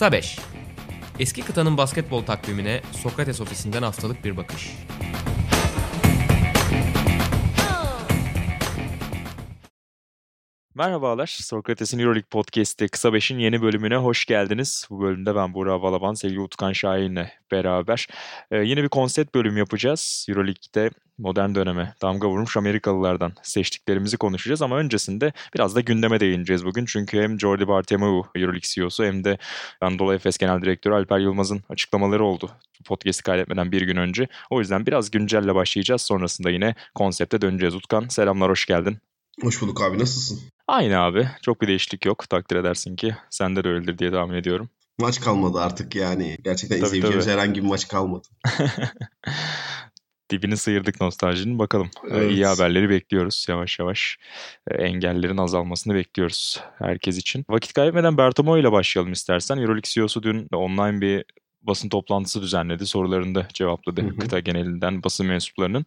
Kısa 5 Eski kıtanın basketbol takvimine Sokrates ofisinden haftalık bir bakış. Merhabalar, Sokrates'in Euroleague Podcast'i Kısa 5'in yeni bölümüne hoş geldiniz. Bu bölümde ben Burak Balaban, sevgili Utkan Şahin'le beraber ee, yine bir konsept bölüm yapacağız. Euroleague'de modern döneme damga vurmuş Amerikalılardan seçtiklerimizi konuşacağız ama öncesinde biraz da gündeme değineceğiz bugün. Çünkü hem Jordi Bartomeu Euroleague CEO'su hem de Anadolu Efes Genel Direktörü Alper Yılmaz'ın açıklamaları oldu podcast'i kaydetmeden bir gün önce. O yüzden biraz güncelle başlayacağız. Sonrasında yine konsepte döneceğiz. Utkan selamlar, hoş geldin. Hoş bulduk abi nasılsın? Aynı abi. Çok bir değişiklik yok. Takdir edersin ki. Sende de öyledir diye tahmin ediyorum. Maç kalmadı artık yani. Gerçekten tabii, izleyeceğimiz tabii. herhangi bir maç kalmadı. Dibini sıyırdık nostaljinin. Bakalım. Ee, evet. İyi haberleri bekliyoruz yavaş yavaş. Ee, engellerin azalmasını bekliyoruz herkes için. Vakit kaybetmeden Bertomo ile başlayalım istersen. Euroleague CEO'su dün online bir basın toplantısı düzenledi. Sorularını da cevapladı hı hı. kıta genelinden basın mensuplarının.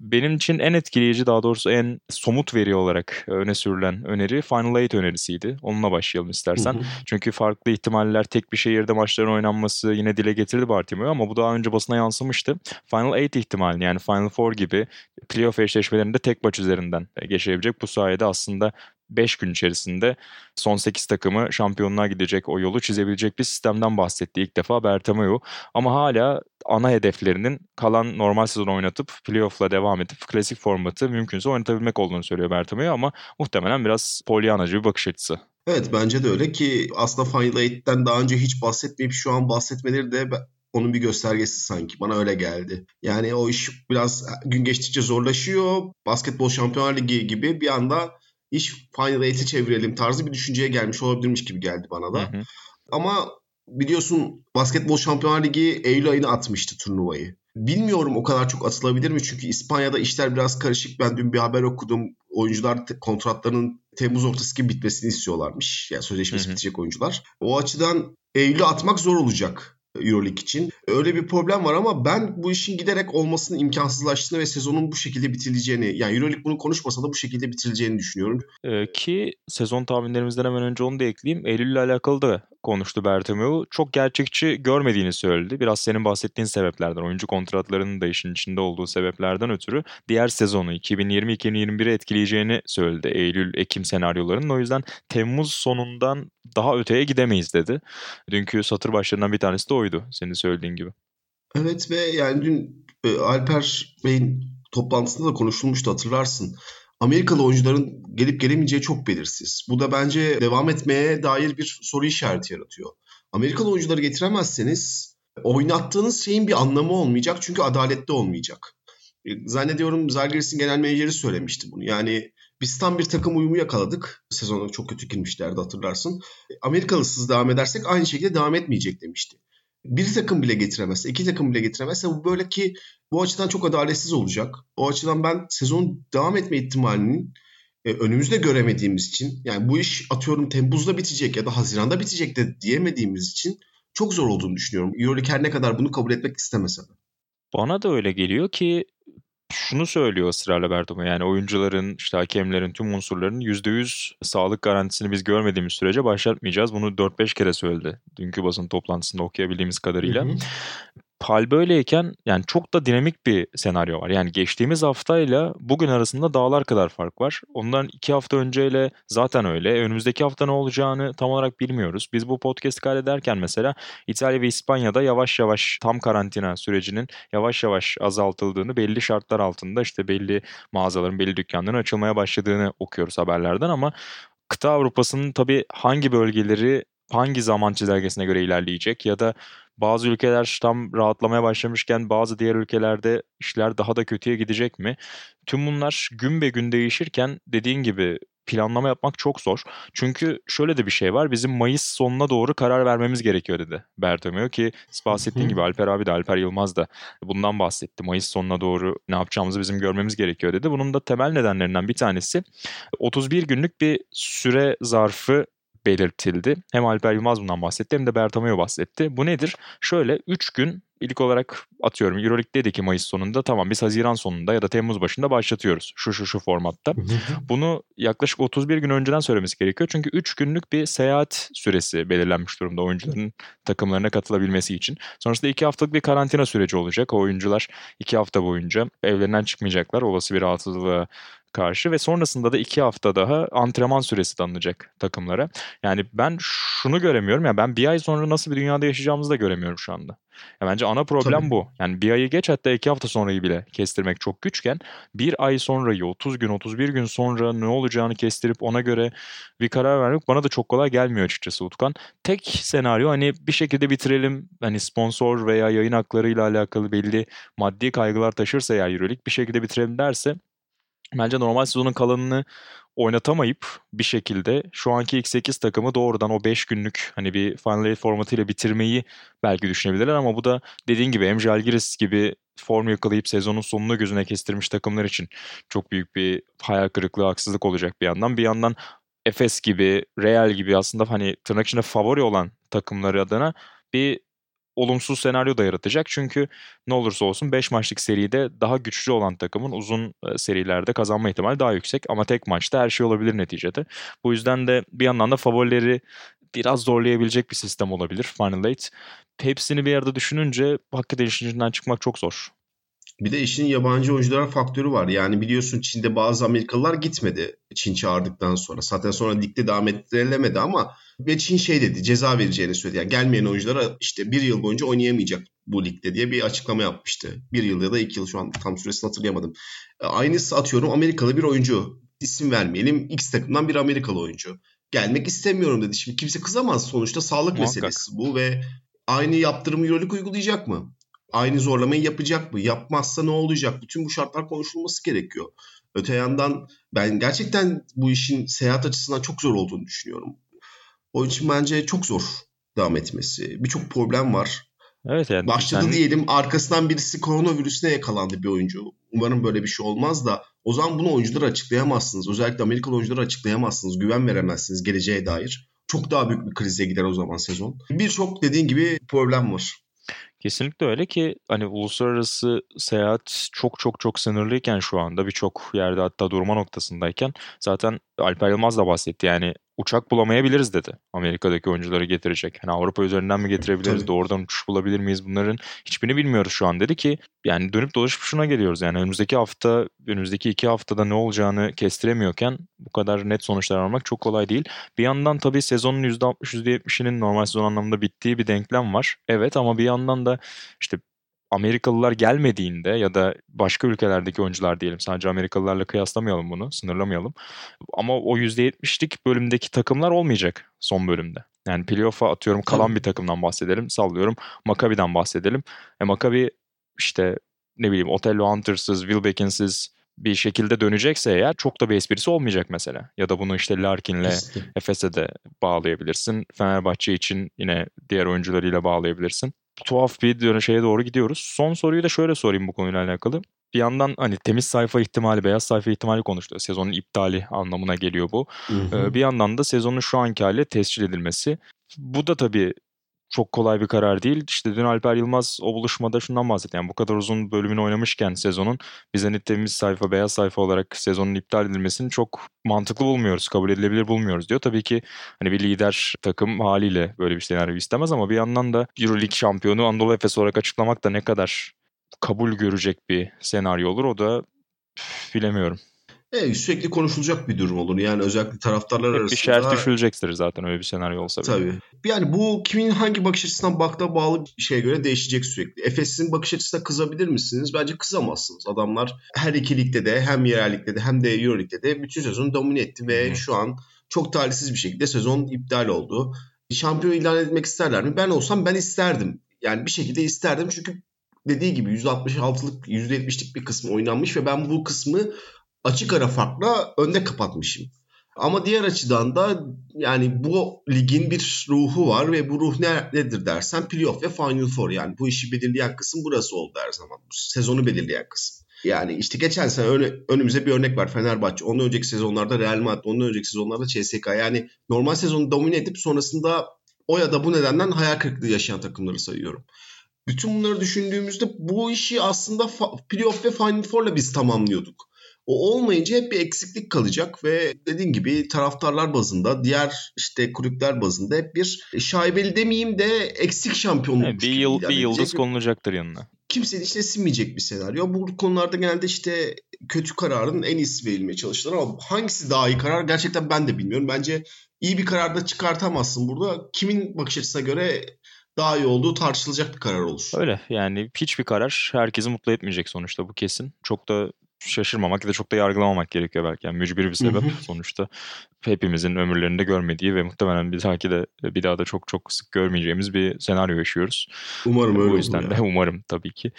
Benim için en etkileyici daha doğrusu en somut veri olarak öne sürülen öneri Final Eight önerisiydi. Onunla başlayalım istersen. Hı hı. Çünkü farklı ihtimaller tek bir şehirde maçların oynanması yine dile getirdi Bartimeo ama bu daha önce basına yansımıştı. Final Eight ihtimali yani Final Four gibi playoff eşleşmelerinde tek maç üzerinden geçebilecek. Bu sayede aslında 5 gün içerisinde son 8 takımı şampiyonluğa gidecek o yolu çizebilecek bir sistemden bahsetti ilk defa Bertomeu. Ama hala ana hedeflerinin kalan normal sezon oynatıp playoff'la devam edip klasik formatı mümkünse oynatabilmek olduğunu söylüyor Bertomeu ama muhtemelen biraz polyanacı bir bakış açısı. Evet bence de öyle ki aslında Final Eight'ten daha önce hiç bahsetmeyip şu an bahsetmeleri de onun bir göstergesi sanki. Bana öyle geldi. Yani o iş biraz gün geçtikçe zorlaşıyor. Basketbol Şampiyonlar Ligi gibi bir anda iş Final Eight'e çevirelim tarzı bir düşünceye gelmiş olabilirmiş gibi geldi bana da. Hı hı. Ama biliyorsun Basketbol Şampiyonlar Ligi Eylül ayına atmıştı turnuvayı. Bilmiyorum o kadar çok atılabilir mi? Çünkü İspanya'da işler biraz karışık. Ben dün bir haber okudum. Oyuncular kontratlarının Temmuz ortası gibi bitmesini istiyorlarmış. Yani sözleşmesi hı hı. bitecek oyuncular. O açıdan Eylül'e atmak zor olacak. Euroleague için. Öyle bir problem var ama ben bu işin giderek olmasını imkansızlaştığını ve sezonun bu şekilde bitirileceğini yani Euroleague bunu konuşmasa da bu şekilde bitirileceğini düşünüyorum. Ee, ki sezon tahminlerimizden hemen önce onu da ekleyeyim. Eylül ile alakalı da konuştu Bertomeu. Çok gerçekçi görmediğini söyledi. Biraz senin bahsettiğin sebeplerden, oyuncu kontratlarının da işin içinde olduğu sebeplerden ötürü diğer sezonu 2020-2021'i etkileyeceğini söyledi Eylül-Ekim senaryolarının. O yüzden Temmuz sonundan daha öteye gidemeyiz dedi. Dünkü satır başlarından bir tanesi de oydu senin söylediğin gibi. Evet ve yani dün e, Alper Bey'in toplantısında da konuşulmuştu hatırlarsın. Amerikalı oyuncuların gelip gelemeyeceği çok belirsiz. Bu da bence devam etmeye dair bir soru işareti yaratıyor. Amerikalı oyuncuları getiremezseniz oynattığınız şeyin bir anlamı olmayacak çünkü adaletli olmayacak. E, zannediyorum Zalgiris'in genel menajeri söylemişti bunu. Yani biz tam bir takım uyumu yakaladık. Sezona çok kötü girmişlerdi hatırlarsın. Amerikalısız devam edersek aynı şekilde devam etmeyecek demişti. Bir takım bile getiremezse, iki takım bile getiremezse bu böyle ki bu açıdan çok adaletsiz olacak. O açıdan ben sezon devam etme ihtimalinin e, önümüzde göremediğimiz için yani bu iş atıyorum Temmuz'da bitecek ya da Haziran'da bitecek de diyemediğimiz için çok zor olduğunu düşünüyorum. Euroleague her ne kadar bunu kabul etmek istemese de. Bana da öyle geliyor ki şunu söylüyor ısrarla Bertomo yani oyuncuların işte hakemlerin tüm unsurların %100 sağlık garantisini biz görmediğimiz sürece başlatmayacağız. Bunu 4-5 kere söyledi dünkü basın toplantısında okuyabildiğimiz kadarıyla. Hı hı hal böyleyken yani çok da dinamik bir senaryo var. Yani geçtiğimiz haftayla bugün arasında dağlar kadar fark var. Ondan iki hafta önceyle zaten öyle. Önümüzdeki hafta ne olacağını tam olarak bilmiyoruz. Biz bu podcast kaydederken mesela İtalya ve İspanya'da yavaş yavaş tam karantina sürecinin yavaş yavaş azaltıldığını belli şartlar altında işte belli mağazaların belli dükkanların açılmaya başladığını okuyoruz haberlerden ama kıta Avrupa'sının tabii hangi bölgeleri hangi zaman çizelgesine göre ilerleyecek ya da bazı ülkeler tam rahatlamaya başlamışken bazı diğer ülkelerde işler daha da kötüye gidecek mi? Tüm bunlar gün be gün değişirken dediğin gibi planlama yapmak çok zor. Çünkü şöyle de bir şey var. Bizim Mayıs sonuna doğru karar vermemiz gerekiyor dedi Bertomeu ki bahsettiğin gibi Alper abi de Alper Yılmaz da bundan bahsetti. Mayıs sonuna doğru ne yapacağımızı bizim görmemiz gerekiyor dedi. Bunun da temel nedenlerinden bir tanesi 31 günlük bir süre zarfı belirtildi. Hem Alper Yılmaz bundan bahsetti hem de Bertomeu bahsetti. Bu nedir? Şöyle 3 gün ilk olarak atıyorum Euroleague dedi ki Mayıs sonunda tamam biz Haziran sonunda ya da Temmuz başında başlatıyoruz şu şu şu formatta. Bunu yaklaşık 31 gün önceden söylemesi gerekiyor. Çünkü 3 günlük bir seyahat süresi belirlenmiş durumda oyuncuların takımlarına katılabilmesi için. Sonrasında 2 haftalık bir karantina süreci olacak. O oyuncular 2 hafta boyunca evlerinden çıkmayacaklar olası bir rahatsızlığa karşı ve sonrasında da iki hafta daha antrenman süresi tanınacak takımlara. Yani ben şunu göremiyorum ya ben bir ay sonra nasıl bir dünyada yaşayacağımızı da göremiyorum şu anda. Ya bence ana problem Tabii. bu. Yani bir ayı geç hatta iki hafta sonrayı bile kestirmek çok güçken bir ay sonrayı 30 gün 31 gün sonra ne olacağını kestirip ona göre bir karar vermek bana da çok kolay gelmiyor açıkçası Utkan. Tek senaryo hani bir şekilde bitirelim hani sponsor veya yayın haklarıyla alakalı belli maddi kaygılar taşırsa eğer Euroleague bir şekilde bitirelim derse bence normal sezonun kalanını oynatamayıp bir şekilde şu anki ilk 8 takımı doğrudan o 5 günlük hani bir Final Eight formatıyla bitirmeyi belki düşünebilirler ama bu da dediğin gibi hem Jalgiris gibi form yakalayıp sezonun sonunu gözüne kestirmiş takımlar için çok büyük bir hayal kırıklığı, haksızlık olacak bir yandan. Bir yandan Efes gibi, Real gibi aslında hani tırnak içinde favori olan takımları adına bir olumsuz senaryo da yaratacak. Çünkü ne olursa olsun 5 maçlık seride daha güçlü olan takımın uzun e, serilerde kazanma ihtimali daha yüksek. Ama tek maçta her şey olabilir neticede. Bu yüzden de bir yandan da favorileri biraz zorlayabilecek bir sistem olabilir Final Eight. Hepsini bir arada düşününce hakikaten işin içinden çıkmak çok zor. Bir de işin yabancı oyuncular faktörü var. Yani biliyorsun Çin'de bazı Amerikalılar gitmedi Çin çağırdıktan sonra. Zaten sonra ligde devam ettirilemedi ama ve Çin şey dedi ceza vereceğini söyledi. Yani gelmeyen oyunculara işte bir yıl boyunca oynayamayacak bu ligde diye bir açıklama yapmıştı. Bir yıl ya da iki yıl şu an tam süresini hatırlayamadım. E, aynısı atıyorum Amerikalı bir oyuncu. isim vermeyelim. X takımdan bir Amerikalı oyuncu. Gelmek istemiyorum dedi. Şimdi kimse kızamaz. Sonuçta sağlık Muhakkak. meselesi bu ve aynı yaptırımı Euroleague uygulayacak mı? Aynı zorlamayı yapacak mı? Yapmazsa ne olacak? Bütün bu şartlar konuşulması gerekiyor. Öte yandan ben gerçekten bu işin seyahat açısından çok zor olduğunu düşünüyorum. O için bence çok zor devam etmesi. Birçok problem var. Evet yani. Başladı sen... diyelim arkasından birisi koronavirüsüne yakalandı bir oyuncu. Umarım böyle bir şey olmaz da o zaman bunu oyunculara açıklayamazsınız. Özellikle Amerikalı oyunculara açıklayamazsınız. Güven veremezsiniz geleceğe dair. Çok daha büyük bir krize gider o zaman sezon. Birçok dediğin gibi problem var. Kesinlikle öyle ki hani uluslararası seyahat çok çok çok sınırlıyken şu anda birçok yerde hatta durma noktasındayken zaten Alper Yılmaz da bahsetti. Yani uçak bulamayabiliriz dedi. Amerika'daki oyuncuları getirecek. Hani Avrupa üzerinden mi getirebiliriz? Tabii. Doğrudan uçuş bulabilir miyiz? Bunların hiçbirini bilmiyoruz şu an dedi ki yani dönüp dolaşıp şuna geliyoruz. Yani önümüzdeki hafta, önümüzdeki iki haftada ne olacağını kestiremiyorken bu kadar net sonuçlar almak çok kolay değil. Bir yandan tabii sezonun %60, %70'inin normal sezon anlamında bittiği bir denklem var. Evet ama bir yandan da işte Amerikalılar gelmediğinde ya da başka ülkelerdeki oyuncular diyelim sadece Amerikalılarla kıyaslamayalım bunu sınırlamayalım. Ama o %70'lik bölümdeki takımlar olmayacak son bölümde. Yani playoff'a atıyorum kalan bir takımdan bahsedelim sallıyorum Maccabi'den bahsedelim. E Maccabi işte ne bileyim Otello Hunters'ız, Will Beckins'siz bir şekilde dönecekse eğer çok da bir esprisi olmayacak mesela. Ya da bunu işte Larkin'le Efes'e de bağlayabilirsin. Fenerbahçe için yine diğer oyuncularıyla bağlayabilirsin tuhaf bir şeye doğru gidiyoruz. Son soruyu da şöyle sorayım bu konuyla alakalı. Bir yandan hani temiz sayfa ihtimali, beyaz sayfa ihtimali konuştu. Sezonun iptali anlamına geliyor bu. Hı hı. Ee, bir yandan da sezonun şu anki hali tescil edilmesi. Bu da tabii çok kolay bir karar değil. İşte dün Alper Yılmaz o buluşmada şundan bahsetti. Yani bu kadar uzun bölümünü oynamışken sezonun biz hani temiz sayfa, beyaz sayfa olarak sezonun iptal edilmesini çok mantıklı bulmuyoruz, kabul edilebilir bulmuyoruz diyor. Tabii ki hani bir lider takım haliyle böyle bir senaryo istemez ama bir yandan da Euroleague şampiyonu Anadolu Efes olarak açıklamak da ne kadar kabul görecek bir senaryo olur o da bilemiyorum. Evet, sürekli konuşulacak bir durum olur. Yani özellikle taraftarlar Hep arasında. Bir şerh düşülecektir zaten öyle bir senaryo olsa bile. Tabii. Yani bu kimin hangi bakış açısından baktığına bağlı bir şeye göre değişecek sürekli. Efes'in bakış açısına kızabilir misiniz? Bence kızamazsınız. Adamlar her iki ligde de hem yerellikte de hem de Euroleague'de de bütün sezonu domine etti ve Hı. şu an çok talihsiz bir şekilde sezon iptal oldu. Şampiyon ilan etmek isterler mi? Ben olsam ben isterdim. Yani bir şekilde isterdim çünkü dediği gibi %66'lık %70'lik bir kısmı oynanmış ve ben bu kısmı açık ara farkla önde kapatmışım. Ama diğer açıdan da yani bu ligin bir ruhu var ve bu ruh ne, nedir dersen playoff ve Final Four yani bu işi belirleyen kısım burası oldu her zaman. Bu sezonu belirleyen kısım. Yani işte geçen sene ön, önümüze bir örnek var Fenerbahçe. Ondan önceki sezonlarda Real Madrid, ondan önceki sezonlarda CSK. Yani normal sezonu domine edip sonrasında o ya da bu nedenden hayal kırıklığı yaşayan takımları sayıyorum. Bütün bunları düşündüğümüzde bu işi aslında playoff ve Final Four'la biz tamamlıyorduk. O olmayınca hep bir eksiklik kalacak ve dediğin gibi taraftarlar bazında, diğer işte kulüpler bazında hep bir şaibeli demeyeyim de eksik şampiyonluk. Yani bir, yıl, bir yıldız konulacaktır yanına. Kimsenin içine sinmeyecek bir senaryo. Bu konularda genelde işte kötü kararın en iyisi verilmeye çalışılır ama hangisi daha iyi karar gerçekten ben de bilmiyorum. Bence iyi bir karar da çıkartamazsın burada. Kimin bakış açısına göre daha iyi olduğu tartışılacak bir karar olur. Öyle yani hiçbir karar herkesi mutlu etmeyecek sonuçta bu kesin. Çok da şaşırmamak ya da çok da yargılamamak gerekiyor belki. Yani mücbir bir sebep sonuçta. Hepimizin ömürlerinde görmediği ve muhtemelen bir dahaki de bir daha da çok çok sık görmeyeceğimiz bir senaryo yaşıyoruz. Umarım öyle O yüzden de ya. umarım tabii ki.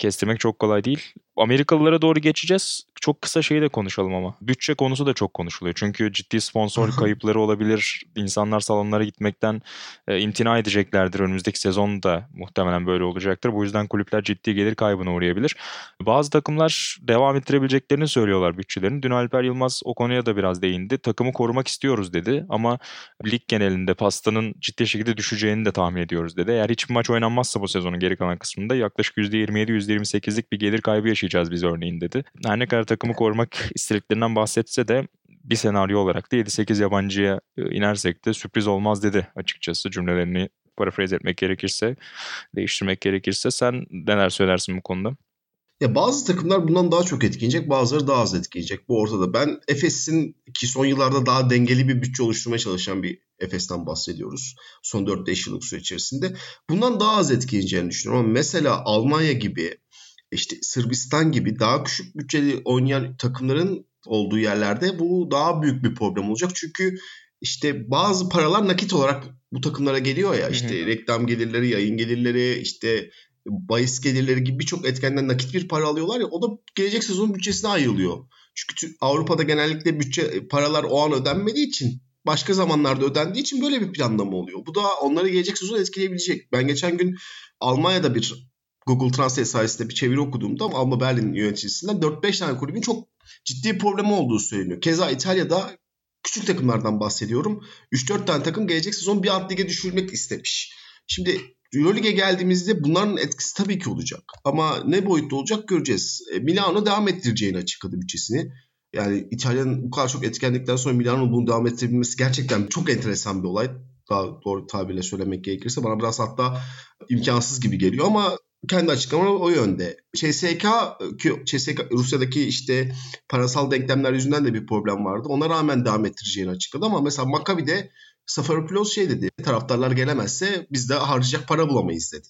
Kestirmek çok kolay değil. Amerikalılara doğru geçeceğiz. Çok kısa şeyi de konuşalım ama. Bütçe konusu da çok konuşuluyor. Çünkü ciddi sponsor kayıpları olabilir. İnsanlar salonlara gitmekten e, imtina edeceklerdir. Önümüzdeki sezon da muhtemelen böyle olacaktır. Bu yüzden kulüpler ciddi gelir kaybına uğrayabilir. Bazı takımlar devam ettirebileceklerini söylüyorlar bütçelerini. Dün Alper Yılmaz o konuya da biraz değindi. Takımı korumak istiyoruz dedi ama lig genelinde pastanın ciddi şekilde düşeceğini de tahmin ediyoruz dedi. Eğer hiçbir maç oynanmazsa bu sezonun geri kalan kısmında yaklaşık %27-%28'lik bir gelir kaybı yaşayacağız biz örneğin dedi. Her ne kadar takımı korumak istediklerinden bahsetse de bir senaryo olarak da 7-8 yabancıya e, inersek de sürpriz olmaz dedi açıkçası cümlelerini paraphrase etmek gerekirse, değiştirmek gerekirse. Sen neler söylersin bu konuda? Ya bazı takımlar bundan daha çok etkilenecek, bazıları daha az etkilenecek. Bu ortada. Ben Efes'in ki son yıllarda daha dengeli bir bütçe oluşturmaya çalışan bir Efes'ten bahsediyoruz. Son 4-5 yıllık süre içerisinde. Bundan daha az etkileneceğini düşünüyorum ama mesela Almanya gibi, işte Sırbistan gibi daha küçük bütçeli oynayan takımların olduğu yerlerde bu daha büyük bir problem olacak. Çünkü işte bazı paralar nakit olarak bu takımlara geliyor ya. İşte reklam gelirleri, yayın gelirleri, işte bahis gelirleri gibi birçok etkenden nakit bir para alıyorlar ya o da gelecek sezonun bütçesine ayrılıyor. Çünkü Avrupa'da genellikle bütçe paralar o an ödenmediği için başka zamanlarda ödendiği için böyle bir planlama oluyor. Bu da onları gelecek sezon etkileyebilecek. Ben geçen gün Almanya'da bir Google Translate sayesinde bir çeviri okuduğumda Alma Berlin yöneticisinden 4-5 tane kulübün çok ciddi problemi olduğu söyleniyor. Keza İtalya'da küçük takımlardan bahsediyorum. 3-4 tane takım gelecek sezon bir alt lige düşürmek istemiş. Şimdi Euroleague'e geldiğimizde bunların etkisi tabii ki olacak. Ama ne boyutta olacak göreceğiz. E, Milano devam ettireceğini açıkladı bütçesini. Yani İtalya'nın bu kadar çok etkenlikten sonra Milano'nun bunu devam ettirebilmesi gerçekten çok enteresan bir olay. Daha doğru tabirle söylemek gerekirse bana biraz hatta imkansız gibi geliyor ama kendi açıklamaları o yönde. CSK, CSK Rusya'daki işte parasal denklemler yüzünden de bir problem vardı. Ona rağmen devam ettireceğini açıkladı ama mesela Maccabi'de Safaropoulos şey dedi. Taraftarlar gelemezse biz de harcayacak para bulamayız dedi.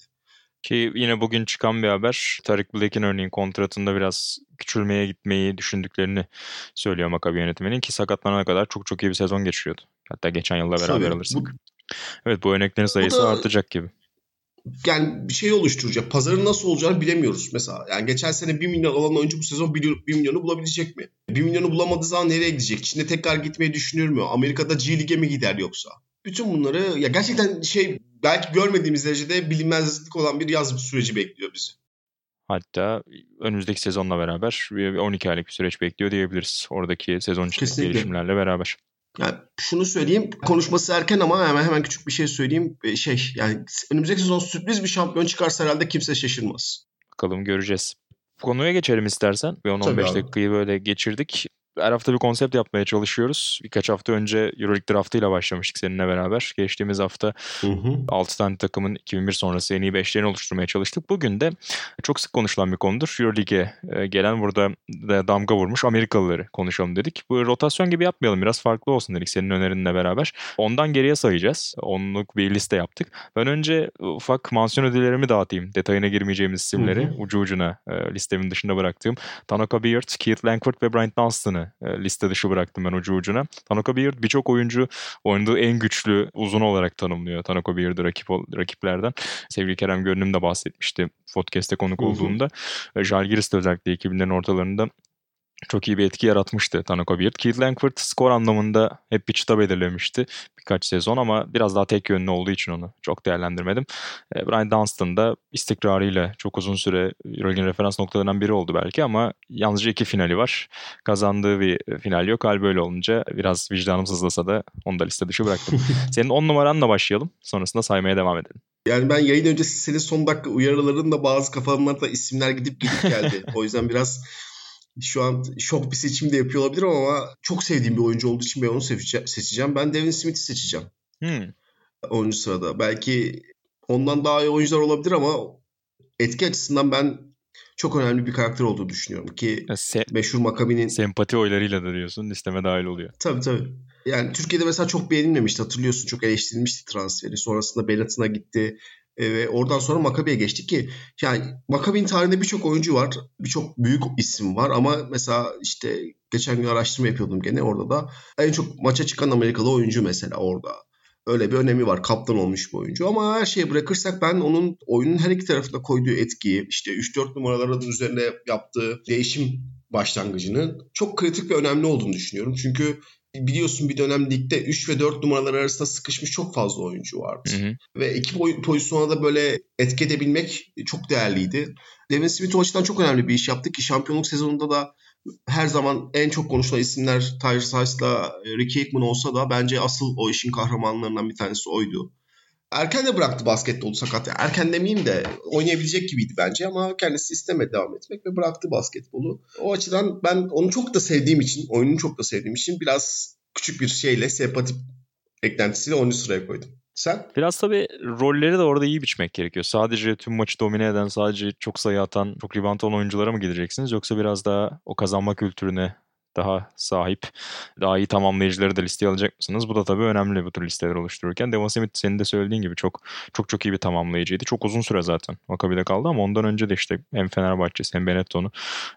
Ki yine bugün çıkan bir haber. Tarık Blake'in örneğin kontratında biraz küçülmeye gitmeyi düşündüklerini söylüyor Maccabi yönetiminin ki sakatlanana kadar çok çok iyi bir sezon geçiriyordu. Hatta geçen yılla beraber Tabii, alırsak. bu- Evet bu örneklerin sayısı da- artacak gibi. Yani bir şey oluşturacak. Pazarın nasıl olacağını bilemiyoruz mesela. Yani geçen sene 1 milyon alan oyuncu bu sezon 1, milyonu bulabilecek mi? 1 milyonu bulamadığı zaman nereye gidecek? Çin'e tekrar gitmeyi düşünür mü? Amerika'da G Lig'e mi gider yoksa? Bütün bunları ya gerçekten şey belki görmediğimiz derecede bilinmezlik olan bir yaz süreci bekliyor bizi. Hatta önümüzdeki sezonla beraber bir 12 aylık bir süreç bekliyor diyebiliriz. Oradaki sezon içindeki Kesinlikle. gelişimlerle beraber. Yani şunu söyleyeyim konuşması erken ama hemen hemen küçük bir şey söyleyeyim. Ee, Şey yani önümüzdeki sezon sürpriz bir şampiyon çıkarsa herhalde kimse şaşırmaz. Bakalım göreceğiz. Konuya geçelim istersen. Bir 10-15 Tabii abi. dakikayı böyle geçirdik. Her hafta bir konsept yapmaya çalışıyoruz. Birkaç hafta önce Euroleague draftıyla başlamıştık seninle beraber. Geçtiğimiz hafta Hı hı. 6 tane takımın 2001 sonrası en iyi 5'lerini oluşturmaya çalıştık. Bugün de çok sık konuşulan bir konudur. Euroleague'e e, gelen burada da damga vurmuş Amerikalıları konuşalım dedik. Bu rotasyon gibi yapmayalım biraz farklı olsun dedik senin önerinle beraber. Ondan geriye sayacağız. Onluk bir liste yaptık. Ben önce ufak mansiyon ödüllerimi dağıtayım. Detayına girmeyeceğimiz isimleri Hı hı. ucu ucuna e, listemin dışında bıraktığım. Tanaka Beard, Keith Langford ve Bryant Dunstan'ı e, liste dışı bıraktım ben ucu ucuna. Tanaka Beard birçok oyuncu oynadığı en güçlü uzun olarak tanımlıyor Tanaka Beard'ı rakip, rakiplerden. Sevgili Kerem Görünüm de bahsetmişti podcast'te konuk olduğunda. E, Žalgiris de özellikle 2000'lerin ortalarında çok iyi bir etki yaratmıştı Tanako Beard. Keith Langford skor anlamında hep bir çıta belirlemişti birkaç sezon ama biraz daha tek yönlü olduğu için onu çok değerlendirmedim. E, Brian Dunstan da istikrarıyla çok uzun süre Euroleague'in referans noktalarından biri oldu belki ama yalnızca iki finali var. Kazandığı bir final yok. Hal böyle olunca biraz vicdanım sızlasa da onu da liste dışı bıraktım. Senin 10 numaranla başlayalım. Sonrasında saymaya devam edelim. Yani ben yayın öncesi senin son dakika uyarılarında bazı kafamlarda isimler gidip gidip geldi. o yüzden biraz şu an şok bir seçim de yapıyor olabilirim ama çok sevdiğim bir oyuncu olduğu için ben onu seçeceğim. Ben Devin Smith'i seçeceğim. Hmm. 10. sırada. Belki ondan daha iyi oyuncular olabilir ama etki açısından ben çok önemli bir karakter olduğunu düşünüyorum ki Se- meşhur Makabi'nin sempati oylarıyla da diyorsun listeme dahil oluyor. Tabii tabii. Yani Türkiye'de mesela çok beğenilmemişti hatırlıyorsun. Çok eleştirilmişti transferi. Sonrasında Belat'ına gitti. E, ve oradan sonra Makabi'ye geçtik ki yani Makabi'nin tarihinde birçok oyuncu var. Birçok büyük isim var ama mesela işte geçen gün araştırma yapıyordum gene orada da en çok maça çıkan Amerikalı oyuncu mesela orada. Öyle bir önemi var. Kaptan olmuş bir oyuncu. Ama her şeyi bırakırsak ben onun oyunun her iki tarafında koyduğu etkiyi, işte 3-4 numaraların üzerine yaptığı değişim başlangıcının çok kritik ve önemli olduğunu düşünüyorum. Çünkü biliyorsun bir dönem ligde 3 ve 4 numaralar arasında sıkışmış çok fazla oyuncu vardı. Hı hı. Ve iki pozisyona da böyle etki edebilmek çok değerliydi. Devin Smith o açıdan çok önemli bir iş yaptı ki şampiyonluk sezonunda da her zaman en çok konuşulan isimler Tyrese Hice'la Ricky Hickman olsa da bence asıl o işin kahramanlarından bir tanesi oydu. Erken de bıraktı basketbolu sakat. Erken demeyeyim de oynayabilecek gibiydi bence ama kendisi istemedi devam etmek ve bıraktı basketbolu. O açıdan ben onu çok da sevdiğim için, oyununu çok da sevdiğim için biraz küçük bir şeyle, sempati eklentisiyle onu sıraya koydum. Sen? Biraz tabii rolleri de orada iyi biçmek gerekiyor. Sadece tüm maçı domine eden, sadece çok sayı atan, çok rebound olan oyunculara mı gideceksiniz? Yoksa biraz daha o kazanma kültürüne daha sahip, daha iyi tamamlayıcıları da listeye alacak mısınız? Bu da tabii önemli bu tür listeler oluştururken. Devon Smith senin de söylediğin gibi çok çok çok iyi bir tamamlayıcıydı. Çok uzun süre zaten Maccabi'de kaldı ama ondan önce de işte hem Fenerbahçe hem Benetton'u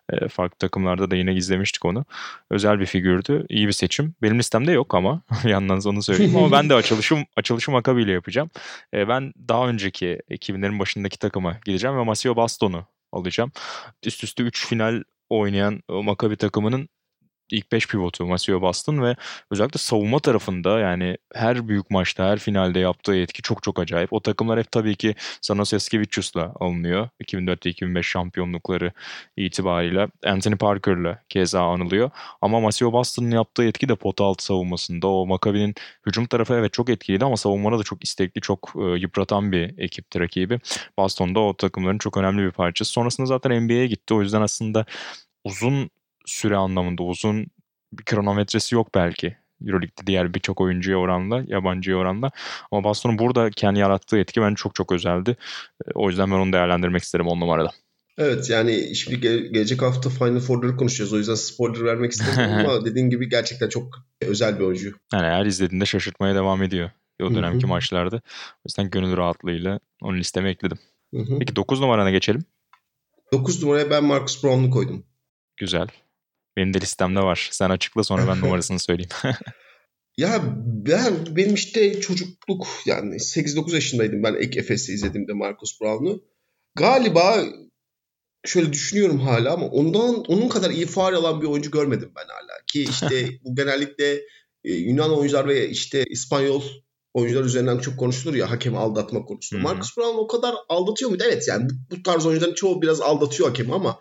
e, farklı takımlarda da yine izlemiştik onu. Özel bir figürdü. İyi bir seçim. Benim listemde yok ama yandan onu söyleyeyim ama ben de açılışım açılışı Maccabi ile yapacağım. E, ben daha önceki 2000'lerin başındaki takıma gideceğim ve Masio Baston'u alacağım. Üst üste 3 final oynayan o Maccabi takımının ilk 5 pivotu Masio Boston ve özellikle savunma tarafında yani her büyük maçta, her finalde yaptığı etki çok çok acayip. O takımlar hep tabii ki Sanos Eskevicius'la alınıyor. 2004-2005 şampiyonlukları itibariyle. Anthony Parker'la keza anılıyor. Ama Masio Boston'ın yaptığı etki de pot altı savunmasında. O Maccabi'nin hücum tarafı evet çok etkiliydi ama savunmada da çok istekli, çok e, yıpratan bir ekipti rakibi. Boston da o takımların çok önemli bir parçası. Sonrasında zaten NBA'ye gitti. O yüzden aslında uzun süre anlamında uzun bir kronometresi yok belki. Euroleague'de diğer birçok oyuncuya oranla, yabancıya oranla. Ama Boston'un burada kendi yarattığı etki bence çok çok özeldi. E, o yüzden ben onu değerlendirmek isterim on numarada. Evet yani şimdi gelecek hafta Final Four'ları konuşacağız. O yüzden spoiler vermek istemiyorum ama dediğin gibi gerçekten çok özel bir oyuncu. Yani eğer izlediğinde şaşırtmaya devam ediyor. O dönemki maçlarda. O yüzden gönül rahatlığıyla onu listeme ekledim. Peki 9 numarana geçelim. 9 numaraya ben Marcus Brown'u koydum. Güzel. Benim de listemde var. Sen açıkla sonra ben numarasını söyleyeyim. ya ben benim işte çocukluk yani 8-9 yaşındaydım ben ilk Efes'i izlediğimde Marcus Brown'u. Galiba şöyle düşünüyorum hala ama ondan onun kadar iyi faal alan bir oyuncu görmedim ben hala. Ki işte bu genellikle e, Yunan oyuncular ve işte İspanyol oyuncular üzerinden çok konuşulur ya hakem aldatma konusunda. Marcus Brown o kadar aldatıyor muydu? Evet yani bu, bu tarz oyuncuların çoğu biraz aldatıyor hakemi ama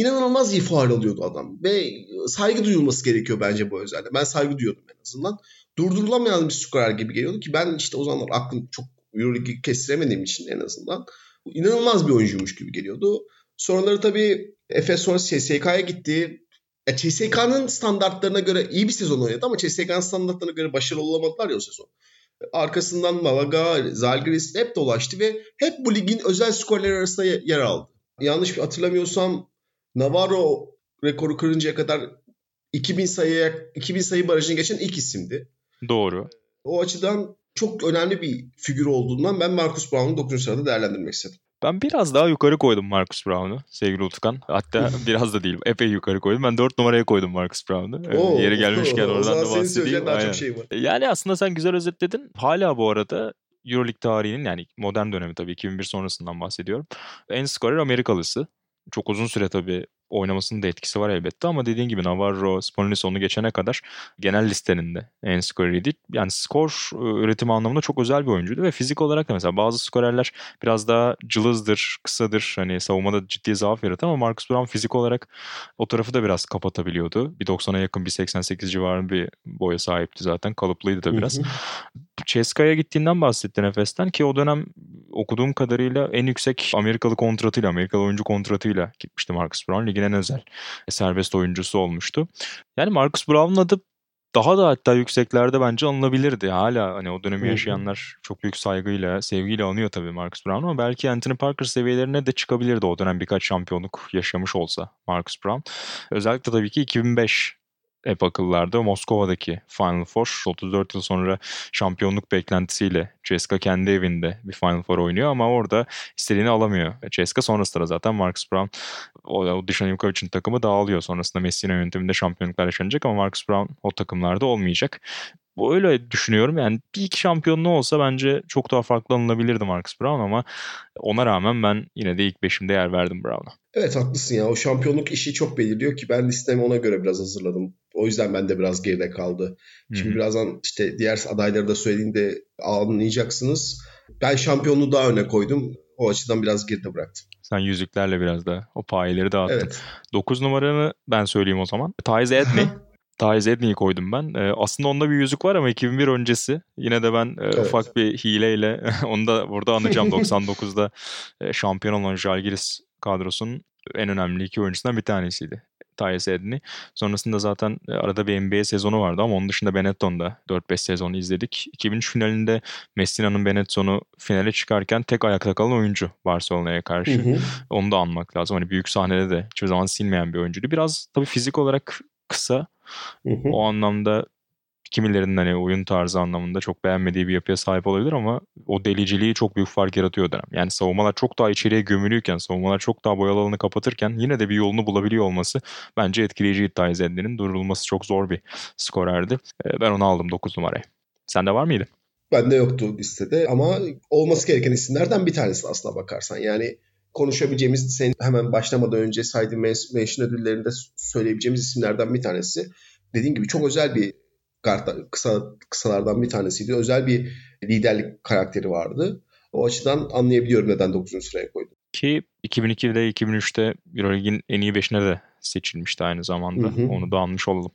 inanılmaz iyi faal alıyordu adam. Ve saygı duyulması gerekiyor bence bu özellikle. Ben saygı duyuyordum en azından. Durdurulamayan bir skorer gibi geliyordu ki ben işte o zamanlar aklım çok Euroleague'i kestiremediğim için en azından inanılmaz bir oyuncuymuş gibi geliyordu. Sonraları tabii Efes sonra CSK'ya gitti. Ya CSK'nın standartlarına göre iyi bir sezon oynadı ama CSK'nın standartlarına göre başarılı olamadılar ya o sezon. Arkasından Malaga, Zalgiris hep dolaştı ve hep bu ligin özel skorları arasında yer aldı. Yanlış bir hatırlamıyorsam Navarro rekoru kırıncaya kadar 2000 sayıya 2000 sayı barajını geçen ilk isimdi. Doğru. O açıdan çok önemli bir figür olduğundan ben Marcus Brown'u 9. sırada değerlendirmek istedim. Ben biraz daha yukarı koydum Marcus Brown'u sevgili Utkan. Hatta biraz da değil epey yukarı koydum. Ben 4 numaraya koydum Marcus Brown'u. Ee, Oo, Yeri gelmişken oo, oradan da bahsedeyim. Daha çok şey var. Yani aslında sen güzel özetledin. Hala bu arada Euroleague tarihinin yani modern dönemi tabii 2001 sonrasından bahsediyorum. En skorer Amerikalısı çok uzun süre tabii oynamasının da etkisi var elbette ama dediğin gibi Navarro, Spolinis onu geçene kadar genel listenin de en skoreriydi. Yani skor e, üretimi anlamında çok özel bir oyuncuydu ve fizik olarak da mesela bazı skorerler biraz daha cılızdır, kısadır. Hani savunmada ciddi zaaf yaratır ama Marcus Brown fizik olarak o tarafı da biraz kapatabiliyordu. Bir 90'a yakın bir 88 civarında bir boya sahipti zaten. Kalıplıydı da biraz. Ceska'ya gittiğinden bahsettin Efes'ten ki o dönem okuduğum kadarıyla en yüksek Amerikalı kontratıyla, Amerikalı oyuncu kontratıyla gitmişti Marcus Brown. Ligin en özel serbest oyuncusu olmuştu. Yani Marcus Brown'un adı daha da hatta yükseklerde bence alınabilirdi. Hala hani o dönemi yaşayanlar çok büyük saygıyla, sevgiyle anıyor tabii Marcus Brown ama belki Anthony Parker seviyelerine de çıkabilirdi o dönem birkaç şampiyonluk yaşamış olsa Marcus Brown. Özellikle tabii ki 2005 hep akıllarda Moskova'daki Final Four 34 yıl sonra şampiyonluk beklentisiyle Ceska kendi evinde bir Final Four oynuyor ama orada istediğini alamıyor. Ceska sonrasında zaten Marcus Brown o, o Dusan Ivkovic'in takımı dağılıyor. Sonrasında Messina yönetiminde şampiyonluklar yaşanacak ama Marcus Brown o takımlarda olmayacak. Bu öyle düşünüyorum. Yani bir iki şampiyonluğu olsa bence çok daha farklı alınabilirdi Marcus Brown ama ona rağmen ben yine de ilk beşimde yer verdim Brown'a. Evet haklısın ya. O şampiyonluk işi çok belirliyor ki ben listemi ona göre biraz hazırladım. O yüzden ben de biraz geride kaldı. Şimdi Hı-hı. birazdan işte diğer adayları da söylediğinde anlayacaksınız. Ben şampiyonluğu daha öne koydum. O açıdan biraz geride bıraktım. Sen yüzüklerle biraz da o payeleri dağıttın. Evet. 9 numaranı ben söyleyeyim o zaman. Tyze Edney. Tyze Edney'i koydum ben. Ee, aslında onda bir yüzük var ama 2001 öncesi. Yine de ben e, evet. ufak bir hileyle onu da burada anacağım. 99'da e, şampiyon olan Jalgiris kadrosunun en önemli iki oyuncusundan bir tanesiydi. Tyus Edney. Sonrasında zaten e, arada bir NBA sezonu vardı ama onun dışında Benetton'da 4-5 sezonu izledik. 2003 finalinde Messina'nın Benetton'u finale çıkarken tek ayakta kalan oyuncu Barcelona'ya karşı. Hı hı. Onu da anmak lazım. Hani büyük sahnede de hiçbir zaman silmeyen bir oyuncuydu. Biraz tabii fizik olarak kısa. Hı hı. O anlamda kimilerinin hani oyun tarzı anlamında çok beğenmediği bir yapıya sahip olabilir ama o deliciliği çok büyük fark yaratıyor dönem. Yani savunmalar çok daha içeriye gömülüyken, savunmalar çok daha boyalı alanı kapatırken yine de bir yolunu bulabiliyor olması bence etkileyici iddia Zendi'nin durulması çok zor bir skorerdi. Ee, ben onu aldım 9 numarayı. Sende var mıydı? Bende yoktu listede ama olması gereken isimlerden bir tanesi aslına bakarsan. Yani konuşabileceğimiz, senin hemen başlamadan önce saydığın mention ödüllerinde söyleyebileceğimiz isimlerden bir tanesi. Dediğim gibi çok özel bir kısa kısalardan bir tanesiydi. Özel bir liderlik karakteri vardı. O açıdan anlayabiliyorum neden 9. sıraya koydum. Ki 2002'de 2003'te Euroleague'in en iyi 5'ine de seçilmişti aynı zamanda. Hı hı. Onu da anmış olalım.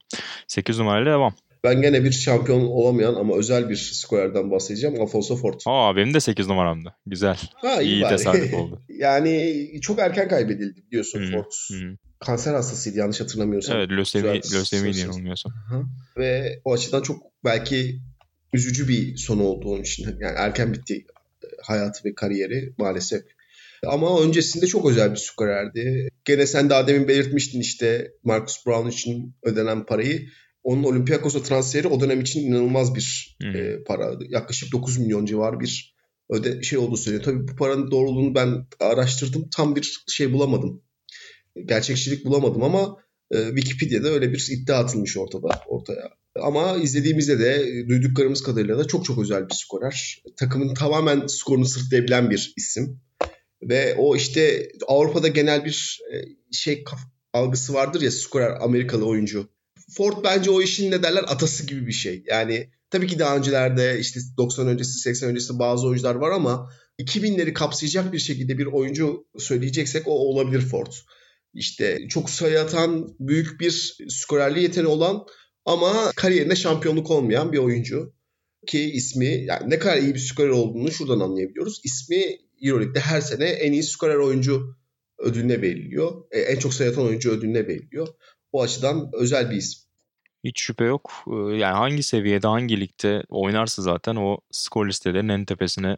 8 numarayla devam. Ben gene bir şampiyon olamayan ama özel bir skorerden bahsedeceğim. Alfonso Ford. Aa benim de 8 numaramdı. Güzel. Ha, iyi, iyi tesadüf oldu. yani çok erken kaybedildi biliyorsun hmm. Ford. Hmm. Kanser hastasıydı yanlış hatırlamıyorsam. Evet lösemi, lösemi yanılmıyorsam. Ve o açıdan çok belki üzücü bir son oldu onun için. Yani erken bitti hayatı ve kariyeri maalesef. Ama öncesinde çok özel bir skorerdi. Gene sen daha demin belirtmiştin işte Marcus Brown için ödenen parayı onun Olympiakos'a transferi o dönem için inanılmaz bir hmm. e, para. Yaklaşık 9 milyon civarı bir öde şey olduğu söyleniyor. Tabii bu paranın doğruluğunu ben araştırdım. Tam bir şey bulamadım. Gerçekçilik bulamadım ama e, Wikipedia'da öyle bir iddia atılmış ortada ortaya. Ama izlediğimizde de e, duyduklarımız kadarıyla da çok çok özel bir skorer. Takımın tamamen skorunu sırtlayabilen bir isim. Ve o işte Avrupa'da genel bir e, şey algısı vardır ya skorer Amerikalı oyuncu Ford bence o işin ne derler atası gibi bir şey. Yani tabii ki daha öncelerde işte 90 öncesi 80 öncesi bazı oyuncular var ama 2000'leri kapsayacak bir şekilde bir oyuncu söyleyeceksek o olabilir Ford. İşte çok sayı atan, büyük bir skorerli yeteneği olan ama kariyerinde şampiyonluk olmayan bir oyuncu. Ki ismi yani ne kadar iyi bir skorer olduğunu şuradan anlayabiliyoruz. İsmi Euroleague'de her sene en iyi skorer oyuncu ödülüne veriliyor. E, en çok sayı atan oyuncu ödülüne veriliyor. Bu açıdan özel bir isim. Hiç şüphe yok. Yani hangi seviyede, hangi ligde oynarsa zaten o skor listelerinin en tepesine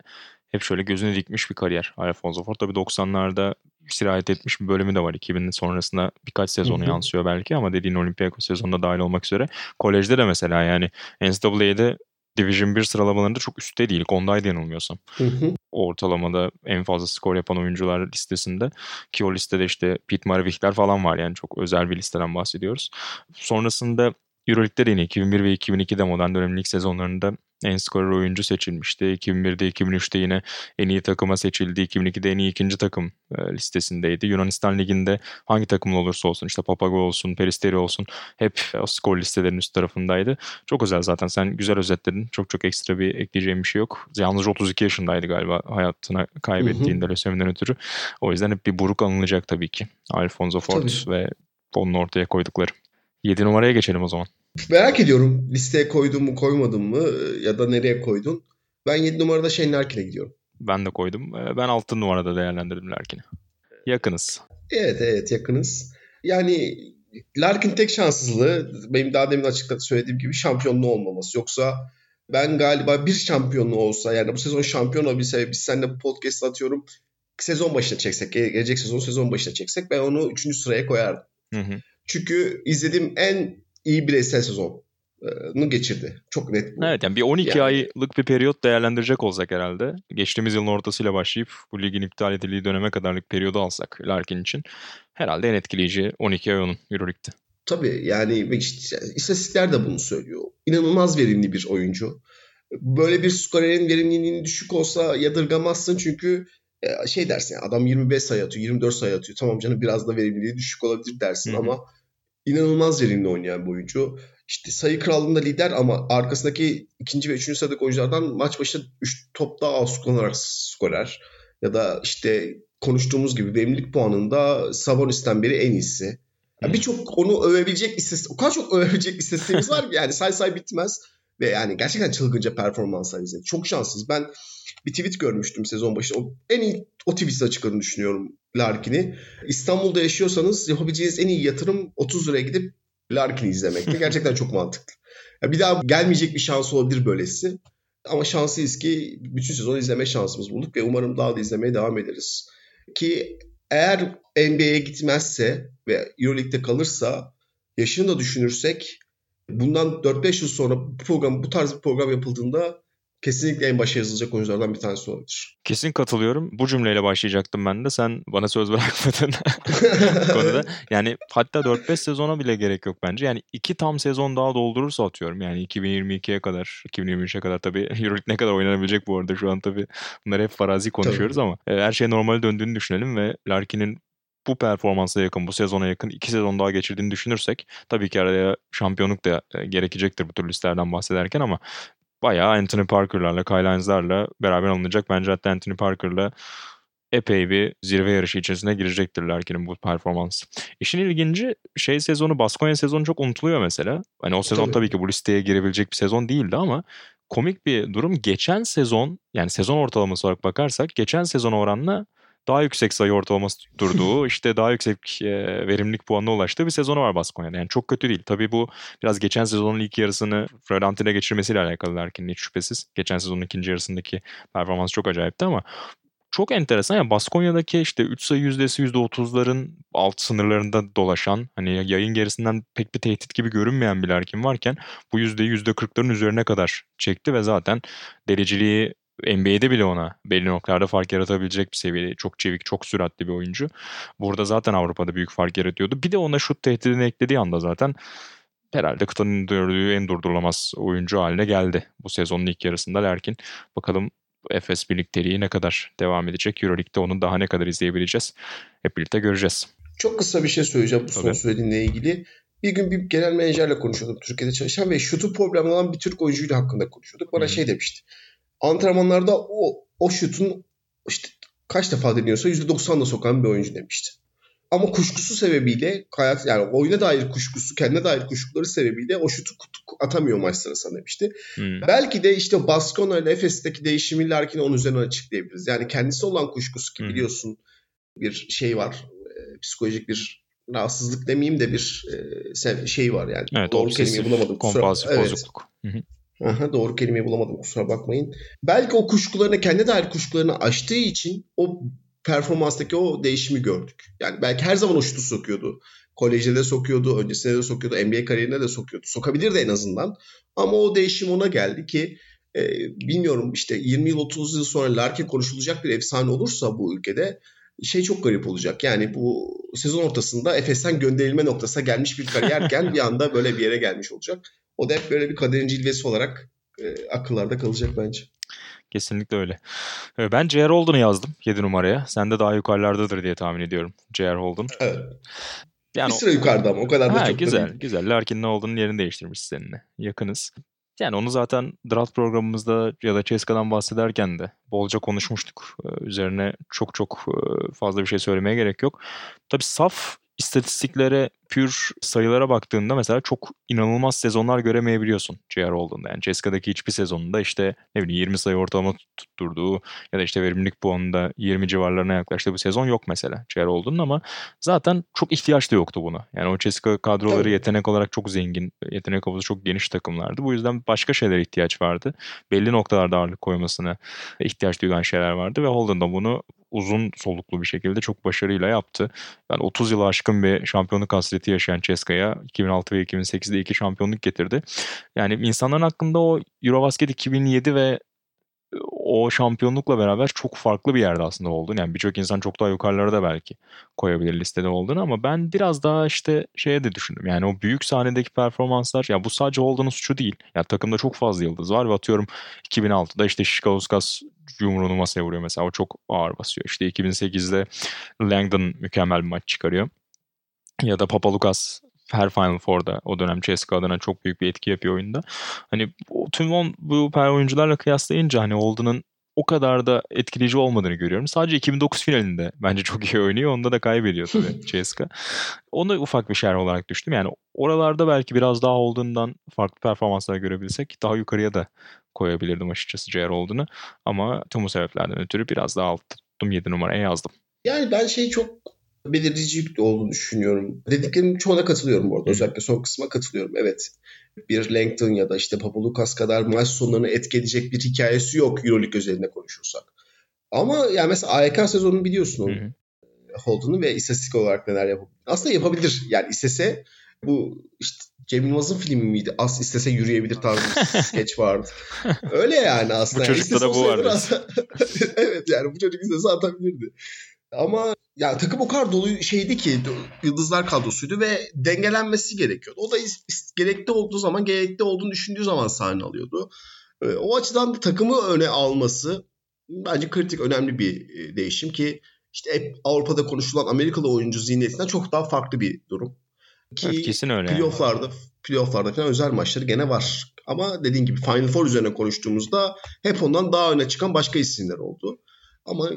hep şöyle gözünü dikmiş bir kariyer Alfonso Ford. Tabii 90'larda sirayet etmiş bir bölümü de var. 2000'in sonrasında birkaç sezonu Hı-hı. yansıyor belki ama dediğin Olympiakos sezonunda dahil olmak üzere. Kolejde de mesela yani NCAA'de Division 1 sıralamalarında çok üstte değil. Ondaydı yanılmıyorsam. Hı hı. Ortalamada en fazla skor yapan oyuncular listesinde. Ki o listede işte Pete Maravic'ler falan var. Yani çok özel bir listeden bahsediyoruz. Sonrasında Euroleague'de de yine 2001 ve 2002'de modern dönemin ilk sezonlarında en skorer oyuncu seçilmişti. 2001'de 2003'te yine en iyi takıma seçildi. 2002'de en iyi ikinci takım e, listesindeydi. Yunanistan Ligi'nde hangi takımın olursa olsun işte Papagol olsun, Peristeri olsun hep o skor listelerinin üst tarafındaydı. Çok özel zaten sen güzel özetledin. Çok çok ekstra bir ekleyeceğim bir şey yok. Yalnızca 32 yaşındaydı galiba hayatını kaybettiğinde lösemiden ötürü. O yüzden hep bir buruk anılacak tabii ki. Alfonso Fort tabii. ve onun ortaya koydukları. 7 numaraya geçelim o zaman. Merak ediyorum listeye koydun mu koymadın mı ya da nereye koydun? Ben 7 numarada Shane Larkin'e gidiyorum. Ben de koydum. Ee, ben 6 numarada değerlendirdim Larkin'i. Yakınız. Evet evet yakınız. Yani Larkin tek şanssızlığı benim daha demin açıkta söylediğim gibi şampiyonluğu olmaması. Yoksa ben galiba bir şampiyonluğu olsa yani bu sezon şampiyon olabilse biz seninle bu podcast atıyorum sezon başına çeksek gelecek sezon sezon başına çeksek ben onu 3. sıraya koyardım. Hı hı. Çünkü izlediğim en iyi bireysel sezonu geçirdi. Çok net bu. Evet yani bir 12 yani, aylık bir periyot değerlendirecek olsak herhalde. Geçtiğimiz yılın ortasıyla başlayıp bu ligin iptal edildiği döneme kadarlık periyodu alsak Larkin için herhalde en etkileyici 12 ay onun Euroleague'de. Tabii yani işte, istatistikler de bunu söylüyor. İnanılmaz verimli bir oyuncu. Böyle bir skorerin verimliliğinin düşük olsa yadırgamazsın çünkü e, şey dersin yani adam 25 sayı atıyor, 24 sayı atıyor. Tamam canım biraz da verimliliği düşük olabilir dersin Hı-hı. ama inanılmaz verimli oynayan bir oyuncu. İşte sayı krallığında lider ama arkasındaki ikinci ve üçüncü sıradaki oyunculardan maç başına 3 top daha az kullanarak skorer. Ya da işte konuştuğumuz gibi verimlilik puanında Sabonis'ten beri en iyisi. Yani Birçok onu övebilecek istatistik, o kadar çok övebilecek istatistiğimiz var ki yani say say bitmez. Ve yani gerçekten çılgınca performanslar izledi. Çok şanssız. Ben bir tweet görmüştüm sezon başında. O, en iyi o tweet'e açıkladığını düşünüyorum Larkin'i. İstanbul'da yaşıyorsanız yapabileceğiniz en iyi yatırım 30 liraya gidip Larkin'i izlemekti. Gerçekten çok mantıklı. Yani bir daha gelmeyecek bir şans olabilir böylesi. Ama şanslıyız ki bütün sezon izleme şansımız bulduk ve umarım daha da izlemeye devam ederiz. Ki eğer NBA'ye gitmezse ve Euroleague'de kalırsa yaşını da düşünürsek bundan 4-5 yıl sonra bu program bu tarz bir program yapıldığında kesinlikle en başa yazılacak oyunculardan bir tanesi olabilir. Kesin katılıyorum. Bu cümleyle başlayacaktım ben de. Sen bana söz bırakmadın konuda. Yani hatta 4-5 sezona bile gerek yok bence. Yani iki tam sezon daha doldurursa atıyorum. Yani 2022'ye kadar, 2023'e kadar tabii Euroleague ne kadar oynanabilecek bu arada şu an tabii. Bunları hep farazi konuşuyoruz tabii. ama e, her şey normal döndüğünü düşünelim ve Larkin'in bu performansa yakın, bu sezona yakın iki sezon daha geçirdiğini düşünürsek tabii ki araya şampiyonluk da e, gerekecektir bu tür listelerden bahsederken ama bayağı Anthony Parker'larla, Kyle Hines'larla beraber alınacak. Bence hatta Anthony Parker'la epey bir zirve yarışı içerisine girecektir Larkin'in bu performans. İşin ilginci şey sezonu, Baskonya sezonu çok unutuluyor mesela. Hani o sezon tabii. tabii ki bu listeye girebilecek bir sezon değildi ama komik bir durum. Geçen sezon yani sezon ortalaması olarak bakarsak geçen sezon oranla daha yüksek sayı ortalaması tutturduğu işte daha yüksek e, verimlilik puanına ulaştığı bir sezonu var Baskonya'da. Yani çok kötü değil. Tabii bu biraz geçen sezonun ilk yarısını Florentine geçirmesiyle alakalı Larkin'in hiç şüphesiz. Geçen sezonun ikinci yarısındaki performans çok acayipti ama çok enteresan ya Baskonya'daki işte 3 sayı yüzdesi %30'ların alt sınırlarında dolaşan hani yayın gerisinden pek bir tehdit gibi görünmeyen bir Larkin varken bu yüzdeyi %40'ların üzerine kadar çekti ve zaten dereceliği NBA'de bile ona belli noktalarda fark yaratabilecek bir seviyede. Çok çevik, çok süratli bir oyuncu. Burada zaten Avrupa'da büyük fark yaratıyordu. Bir de ona şut tehdidini eklediği anda zaten herhalde kıtanın gördüğü en durdurulamaz oyuncu haline geldi. Bu sezonun ilk yarısında Lerkin. Bakalım Efes birlikteliği ne kadar devam edecek? Euroleague'de onu daha ne kadar izleyebileceğiz? Hep birlikte göreceğiz. Çok kısa bir şey söyleyeceğim bu Tabii. son söylediğinle ilgili. Bir gün bir genel menajerle konuşuyordum Türkiye'de çalışan ve şutu problemli olan bir Türk oyuncuyla hakkında konuşuyorduk. Bana hmm. şey demişti antrenmanlarda o, o şutun işte kaç defa deniyorsa %90'da sokan bir oyuncu demişti. Ama kuşkusu sebebiyle hayat yani oyuna dair kuşkusu, kendine dair kuşkuları sebebiyle o şutu atamıyor maç sırasında demişti. Hmm. Belki de işte Baskona ile Efes'teki değişimi Larkin'i onun üzerine açıklayabiliriz. Yani kendisi olan kuşkusu ki hmm. biliyorsun bir şey var. E, psikolojik bir rahatsızlık demeyeyim de bir e, şey var yani. Evet, Doğru kelimeyi bulamadım. Kompulsif evet. hı. Aha, doğru kelimeyi bulamadım kusura bakmayın. Belki o kuşkularını kendi dair kuşkularını aştığı için o performanstaki o değişimi gördük. Yani belki her zaman o şutu sokuyordu. Kolejde de sokuyordu, öncesinde de sokuyordu, NBA kariyerinde de sokuyordu. Sokabilirdi en azından. Ama o değişim ona geldi ki e, bilmiyorum işte 20 yıl 30 yıl sonra Larkin konuşulacak bir efsane olursa bu ülkede şey çok garip olacak. Yani bu sezon ortasında Efes'ten gönderilme noktasına gelmiş bir kariyerken bir anda böyle bir yere gelmiş olacak. O da hep böyle bir kaderin cilvesi olarak e, akıllarda kalacak bence. Kesinlikle öyle. Ee, ben J.R. Holden'u yazdım 7 numaraya. Sen de daha yukarılardadır diye tahmin ediyorum J.R. Holden. Evet. Yani bir sıra yukarıda ama o kadar da ha, çok güzel, da değil. güzel. Larkin ne olduğunu yerini değiştirmiş seninle. Yakınız. Yani onu zaten draft programımızda ya da Ceska'dan bahsederken de bolca konuşmuştuk. Ee, Üzerine çok çok e, fazla bir şey söylemeye gerek yok. Tabii saf istatistiklere, pür sayılara baktığında mesela çok inanılmaz sezonlar göremeyebiliyorsun J.R. Holden'da. Yani Ceska'daki hiçbir sezonunda işte ne bileyim 20 sayı ortalama tutturduğu ya da işte verimlilik puanında 20 civarlarına yaklaştığı bir sezon yok mesela J.R. Holden'ın ama zaten çok ihtiyaç da yoktu buna. Yani o Ceska kadroları Tabii. yetenek olarak çok zengin, yetenek havuzu çok geniş takımlardı. Bu yüzden başka şeylere ihtiyaç vardı. Belli noktalarda ağırlık koymasına ihtiyaç duyulan şeyler vardı ve Holden da bunu uzun soluklu bir şekilde çok başarıyla yaptı. Yani 30 yılı aşkın bir şampiyonluk hasreti yaşayan Ceska'ya 2006 ve 2008'de iki şampiyonluk getirdi. Yani insanların aklında o Eurobasket 2007 ve o şampiyonlukla beraber çok farklı bir yerde aslında oldun. Yani birçok insan çok daha yukarılarda belki koyabilir listede olduğunu ama ben biraz daha işte şeye de düşündüm. Yani o büyük sahnedeki performanslar ya bu sadece Holden'ın suçu değil. Ya takımda çok fazla yıldız var ve atıyorum 2006'da işte Şikauskas yumruğunu masaya vuruyor mesela. O çok ağır basıyor. İşte 2008'de Langdon mükemmel bir maç çıkarıyor. Ya da Papalukas her Final Four'da o dönem CSKA adına çok büyük bir etki yapıyor oyunda. Hani tüm on, bu per oyuncularla kıyaslayınca hani Holden'ın o kadar da etkileyici olmadığını görüyorum. Sadece 2009 finalinde bence çok iyi oynuyor. Onda da kaybediyor tabii CSKA. Onu ufak bir şer olarak düştüm. Yani oralarda belki biraz daha olduğundan farklı performanslar görebilsek daha yukarıya da koyabilirdim açıkçası J.R. olduğunu. Ama tüm bu sebeplerden ötürü biraz daha alt tuttum 7 numaraya yazdım. Yani ben şey çok belirleyici olduğunu düşünüyorum. Dediklerimin çoğuna katılıyorum bu arada. Özellikle son kısma katılıyorum. Evet bir Langton ya da işte Papalukas kadar maç sonlarını etkileyecek bir hikayesi yok Euroleague özelinde konuşursak. Ama yani mesela AYK sezonunu biliyorsun onun. Holden'ı ve istatistik olarak neler yapabilir. Aslında yapabilir. Yani istese bu işte Cem Yılmaz'ın filmi miydi? As istese yürüyebilir tarzı bir skeç vardı. Öyle yani aslında. bu çocukta da bu vardı. evet yani bu çocuk istese atabilirdi. Ama ya takım o kadar dolu şeydi ki yıldızlar kadrosuydu ve dengelenmesi gerekiyordu. O da gerekli olduğu zaman gerekli olduğunu düşündüğü zaman sahne alıyordu. O açıdan da takımı öne alması bence kritik önemli bir değişim ki işte hep Avrupa'da konuşulan Amerikalı oyuncu zihniyetinden çok daha farklı bir durum. Ki evet, kesin öyle. Playoff'larda, yani. playoff'larda falan özel maçları gene var. Ama dediğin gibi Final Four üzerine konuştuğumuzda hep ondan daha öne çıkan başka isimler oldu. Ama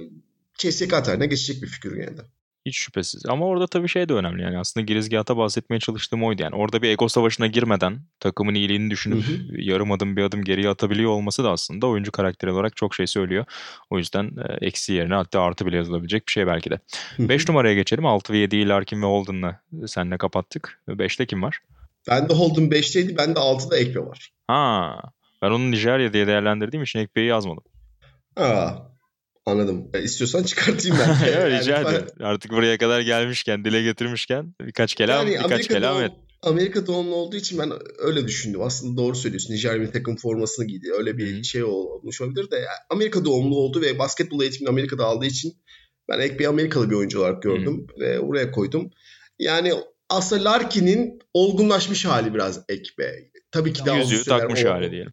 CSK tarihine geçecek bir figür yani de. Hiç şüphesiz. Ama orada tabii şey de önemli yani aslında girizgahta bahsetmeye çalıştığım oydu. Yani orada bir ego savaşına girmeden takımın iyiliğini düşünüp hı hı. yarım adım bir adım geriye atabiliyor olması da aslında oyuncu karakteri olarak çok şey söylüyor. O yüzden e, eksi yerine hatta artı bile yazılabilecek bir şey belki de. 5 numaraya geçelim. 6 ve 7'yi Larkin ve Holden'la senle kapattık. 5'te kim var? Ben de Holden 5'teydi. Ben de 6'da Ekpe var. Ha, ben onu Nijerya diye değerlendirdiğim için Ekpe'yi yazmadım. Aa, Anladım. E, istiyorsan çıkartayım ben. yani rica ederim. Artık buraya kadar gelmişken, dile getirmişken birkaç kelam, yani birkaç Amerika kelam doğum, et. Amerika doğumlu olduğu için ben öyle düşündüm. Aslında doğru söylüyorsun. Nijerya bir takım formasını giydi. Öyle bir hmm. şey olmuş olabilir de. Amerika doğumlu oldu ve basketbol eğitimini Amerika'da aldığı için ben ek bir Amerikalı bir oyuncu olarak gördüm hmm. ve oraya koydum. Yani aslında Larkin'in olgunlaşmış hali biraz Ekbe. Tabii ki daha Yüzüğü takmış oldu. hali diyelim.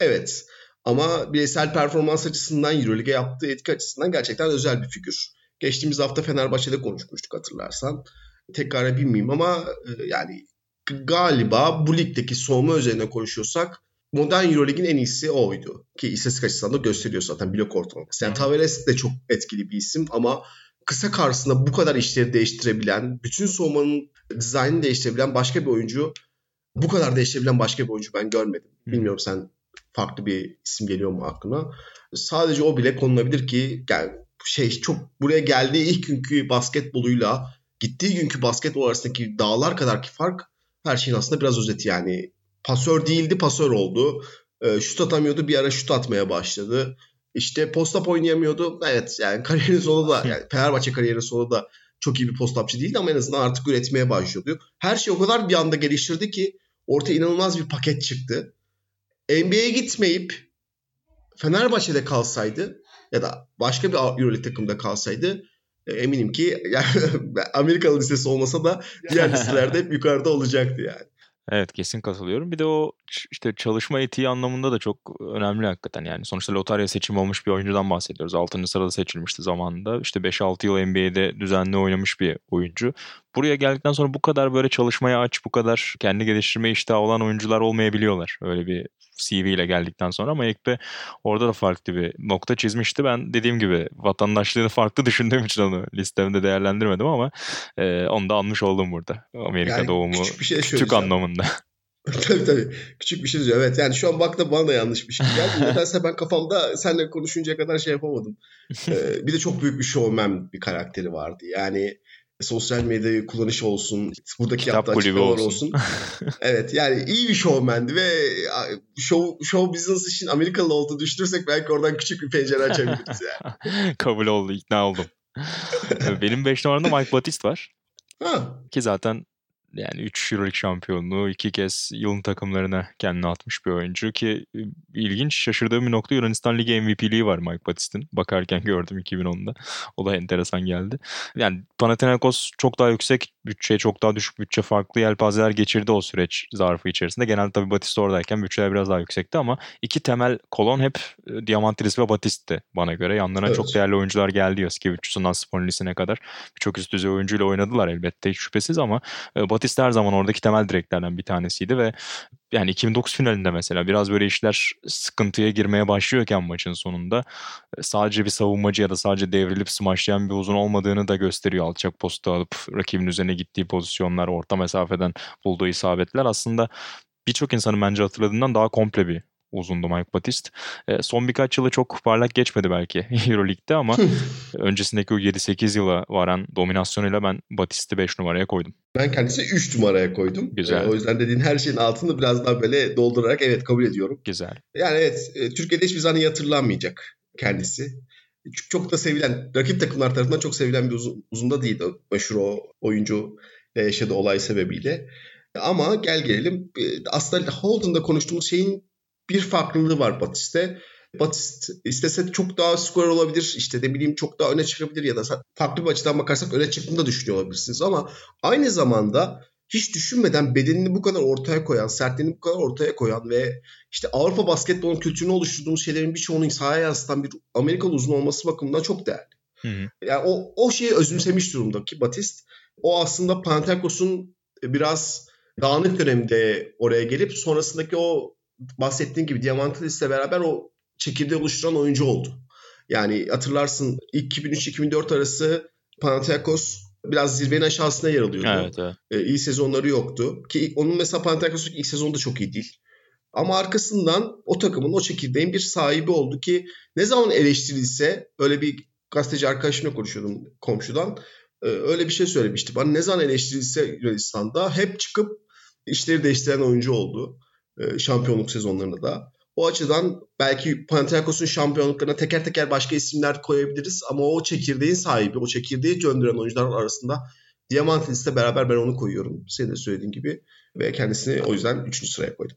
Evet. Ama bireysel performans açısından Euroleague'e yaptığı etki açısından gerçekten özel bir figür. Geçtiğimiz hafta Fenerbahçe'de konuşmuştuk hatırlarsan. Tekrar bilmeyeyim ama yani galiba bu ligdeki soğuma üzerine konuşuyorsak modern Euroleague'in en iyisi oydu. Ki istatistik açısından da gösteriyor zaten blok ortalaması. Yani Tavares de çok etkili bir isim ama kısa karşısında bu kadar işleri değiştirebilen, bütün soğumanın dizaynını değiştirebilen başka bir oyuncu, bu kadar değiştirebilen başka bir oyuncu ben görmedim. Bilmiyorum sen farklı bir isim geliyor mu aklına? Sadece o bile konulabilir ki yani şey çok buraya geldiği ilk günkü basketboluyla gittiği günkü basketbol arasındaki dağlar kadarki fark her şeyin aslında biraz özeti yani. Pasör değildi, pasör oldu. E, şut atamıyordu, bir ara şut atmaya başladı. İşte post-up oynayamıyordu. Evet yani kariyerin sonu da yani Fenerbahçe kariyerinin sonu da çok iyi bir post-upçı değildi ama en azından artık üretmeye başlıyordu. Her şey o kadar bir anda geliştirdi ki ortaya inanılmaz bir paket çıktı. NBA'ye gitmeyip Fenerbahçe'de kalsaydı ya da başka bir Euroleague takımda kalsaydı e, eminim ki yani Amerikalı lisesi olmasa da diğer liselerde hep yukarıda olacaktı yani. Evet kesin katılıyorum. Bir de o işte çalışma etiği anlamında da çok önemli hakikaten. Yani sonuçta lotarya seçimi olmuş bir oyuncudan bahsediyoruz. 6. sırada seçilmişti zamanında. İşte 5-6 yıl NBA'de düzenli oynamış bir oyuncu. Buraya geldikten sonra bu kadar böyle çalışmaya aç, bu kadar kendi geliştirme iştahı olan oyuncular olmayabiliyorlar. Öyle bir CV ile geldikten sonra ama Ekpe orada da farklı bir nokta çizmişti. Ben dediğim gibi vatandaşlığını farklı düşündüğüm için onu listemde değerlendirmedim ama e, onu da anmış oldum burada. Amerika yani doğumu küçük, bir şey küçük anlamında. tabii tabii. Küçük bir şey diyor. Evet yani şu an baktım bana da yanlış bir şey geldi. Nedense ben kafamda seninle konuşuncaya kadar şey yapamadım. Ee, bir de çok büyük bir showman bir karakteri vardı. Yani sosyal medyayı kullanış olsun, buradaki Kitap yaptığı açıklamalar olsun. olsun. evet yani iyi bir showmendi ve show, show business için Amerikalı olduğu düşünürsek belki oradan küçük bir pencere açabiliriz yani. Kabul oldu, ikna oldum. Benim 5 numaramda Mike Batiste var. Ha. Ki zaten yani 3 Euroleague şampiyonluğu, iki kez yılın takımlarına kendini atmış bir oyuncu ki ilginç şaşırdığım bir nokta Yunanistan Ligi MVP'liği var Mike Batist'in. Bakarken gördüm 2010'da. O da enteresan geldi. Yani Panathinaikos çok daha yüksek bütçe, çok daha düşük bütçe farklı yelpazeler geçirdi o süreç zarfı içerisinde. Genelde tabii Batiste oradayken bütçeler biraz daha yüksekti ama iki temel kolon hep Diamantidis ve Batist'ti bana göre. Yanlarına evet. çok değerli oyuncular geldi Yaskevicius'undan Spolinis'ine kadar. Birçok üst düzey oyuncuyla oynadılar elbette hiç şüphesiz ama Batiste Batista her zaman oradaki temel direklerden bir tanesiydi ve yani 2009 finalinde mesela biraz böyle işler sıkıntıya girmeye başlıyorken maçın sonunda e, sadece bir savunmacı ya da sadece devrilip smaçlayan bir uzun olmadığını da gösteriyor. Alçak posta alıp rakibin üzerine gittiği pozisyonlar, orta mesafeden bulduğu isabetler aslında birçok insanın bence hatırladığından daha komple bir uzundu Mike Batist. E, son birkaç yılı çok parlak geçmedi belki Euroleague'de ama öncesindeki o 7-8 yıla varan dominasyonuyla ben Batist'i 5 numaraya koydum. Ben kendisi 3 numaraya koydum. Güzel. E, o yüzden dediğin her şeyin altını biraz daha böyle doldurarak evet kabul ediyorum. Güzel. Yani evet e, Türkiye'de hiçbir zaman yatırılanmayacak kendisi. Çok, çok da sevilen, rakip takımlar tarafından çok sevilen bir uzun, uzunda değildi. Meşhur o oyuncu yaşadığı olay sebebiyle. Ama gel gelelim aslında Holden'da konuştuğumuz şeyin bir farklılığı var Batiste. Batist istese çok daha skor olabilir. İşte ne bileyim çok daha öne çıkabilir ya da farklı bir açıdan bakarsak öne çıktığını da düşünüyor olabilirsiniz. Ama aynı zamanda hiç düşünmeden bedenini bu kadar ortaya koyan, sertliğini bu kadar ortaya koyan ve işte Avrupa basketbolun kültürünü oluşturduğumuz şeylerin birçoğunu sahaya yansıtan bir Amerikalı uzun olması bakımından çok değerli. Hı hı. Yani o, o şeyi özümsemiş durumdaki Batist. O aslında Panathinaikos'un biraz dağınık dönemde oraya gelip sonrasındaki o bahsettiğin gibi Diamantidis'le beraber o çekirdeği oluşturan oyuncu oldu. Yani hatırlarsın 2003-2004 arası Panathinaikos biraz zirvenin aşağısına yer alıyordu. Evet, evet. Ee, iyi sezonları yoktu. Ki onun mesela Panathinaikos'un ilk sezonu da çok iyi değil. Ama arkasından o takımın, o çekirdeğin bir sahibi oldu ki ne zaman eleştirilse öyle bir gazeteci arkadaşımla konuşuyordum komşudan. Ee, öyle bir şey söylemişti. Bana ne zaman eleştirilse Yunanistan'da hep çıkıp işleri değiştiren oyuncu oldu. E, şampiyonluk sezonlarında da. O açıdan belki Panathinaikos'un şampiyonluklarına teker teker başka isimler koyabiliriz ama o çekirdeğin sahibi, o çekirdeği döndüren oyuncular arasında Diamantidis'le beraber ben onu koyuyorum. Senin de söylediğin gibi ve kendisini o yüzden 3. sıraya koydum.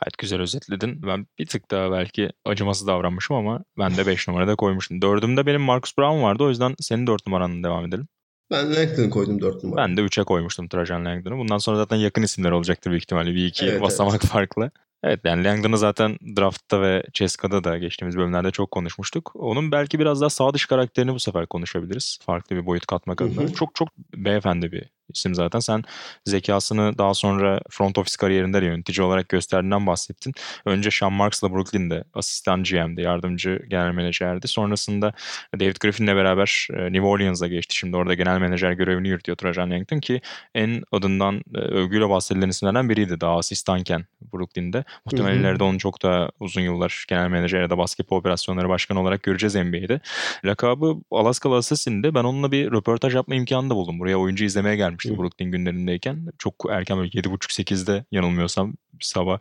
Gayet güzel özetledin. Ben bir tık daha belki acımasız davranmışım ama ben de 5 numarada koymuştum. Dördümde benim Marcus Brown vardı. O yüzden senin 4 numaranla devam edelim. Ben Langdon'ı koydum 4 numara. Ben de 3'e koymuştum Trajan Langdon'u. Bundan sonra zaten yakın isimler olacaktır büyük ihtimalle. Bir iki evet, basamak evet. farklı. Evet yani Langdon'ı zaten draftta ve Ceska'da da geçtiğimiz bölümlerde çok konuşmuştuk. Onun belki biraz daha sağ dış karakterini bu sefer konuşabiliriz. Farklı bir boyut katmak adına. Çok çok beyefendi bir isim zaten. Sen zekasını daha sonra front office kariyerinde de yönetici olarak gösterdiğinden bahsettin. Önce Sean Marks'la Brooklyn'de asistan GM'di, yardımcı genel menajerdi. Sonrasında David Griffin'le beraber e, New Orleans'a geçti. Şimdi orada genel menajer görevini yürütüyor Trajan Yankton ki en adından e, övgüyle bahsedilen isimlerden biriydi daha asistanken Brooklyn'de. Muhtemelen ileride onu çok daha uzun yıllar genel menajer ya da basketbol operasyonları başkanı olarak göreceğiz NBA'de. Lakabı Alaskalı Assassin'di. Ben onunla bir röportaj yapma imkanı da buldum. Buraya oyuncu izlemeye gelmiş gelmişti Brooklyn günlerindeyken. Çok erken böyle 7.30-8'de yanılmıyorsam sabah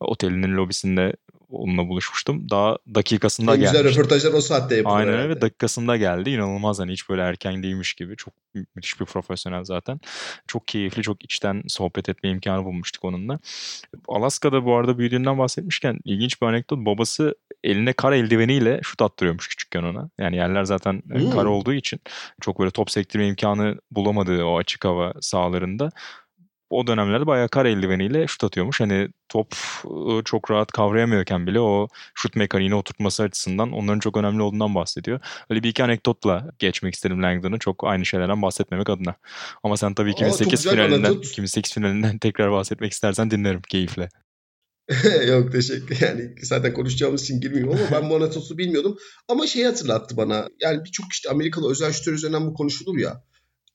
otelinin lobisinde onunla buluşmuştum. Daha dakikasında en gelmişti. güzel röportajlar o saatte yapılıyor. Aynen öyle. Dakikasında geldi. İnanılmaz hani hiç böyle erken değilmiş gibi. Çok müthiş bir profesyonel zaten. Çok keyifli, çok içten sohbet etme imkanı bulmuştuk onunla. Alaska'da bu arada büyüdüğünden bahsetmişken ilginç bir anekdot. Babası eline kar eldiveniyle şut attırıyormuş küçükken ona. Yani yerler zaten hmm. kar olduğu için çok böyle top sektirme imkanı bulamadığı o açık hava sahalarında o dönemlerde bayağı kar eldiveniyle şut atıyormuş. Hani top çok rahat kavrayamıyorken bile o şut mekaniğine oturtması açısından onların çok önemli olduğundan bahsediyor. Öyle bir iki anekdotla geçmek istedim Langdon'ı. Çok aynı şeylerden bahsetmemek adına. Ama sen tabii 2008 Aa, finalinden, anekdot. 2008 finalinden tekrar bahsetmek istersen dinlerim keyifle. Yok teşekkür yani zaten konuşacağımız için girmeyeyim ama ben bu anekdotu bilmiyordum. Ama şey hatırlattı bana yani birçok işte Amerikalı özel şütör üzerinden bu konuşulur ya.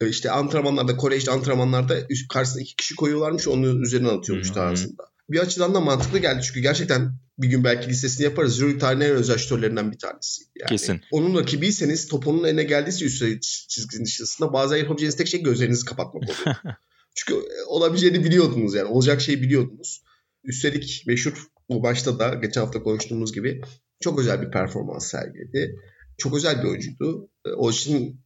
İşte antrenmanlarda Kolej'de antrenmanlarda üst karşısına iki kişi koyuyorlarmış onun üzerine atıyormuş hı. tarzında. Bir açıdan da mantıklı geldi çünkü gerçekten bir gün belki listesini yaparız. Euroleague tarihinin en özel şütörlerinden bir tanesi. Yani Kesin. Onun rakibiyseniz top onun eline geldiyse üst sayı çiz- çizgisinin dışında bazen yapabileceğiniz tek şey gözlerinizi kapatmak oluyor. Çünkü e, olabileceğini biliyordunuz yani. Olacak şeyi biliyordunuz. Üstelik meşhur bu başta da geçen hafta konuştuğumuz gibi çok özel bir performans sergiledi. Çok özel bir oyuncuydu. E, O için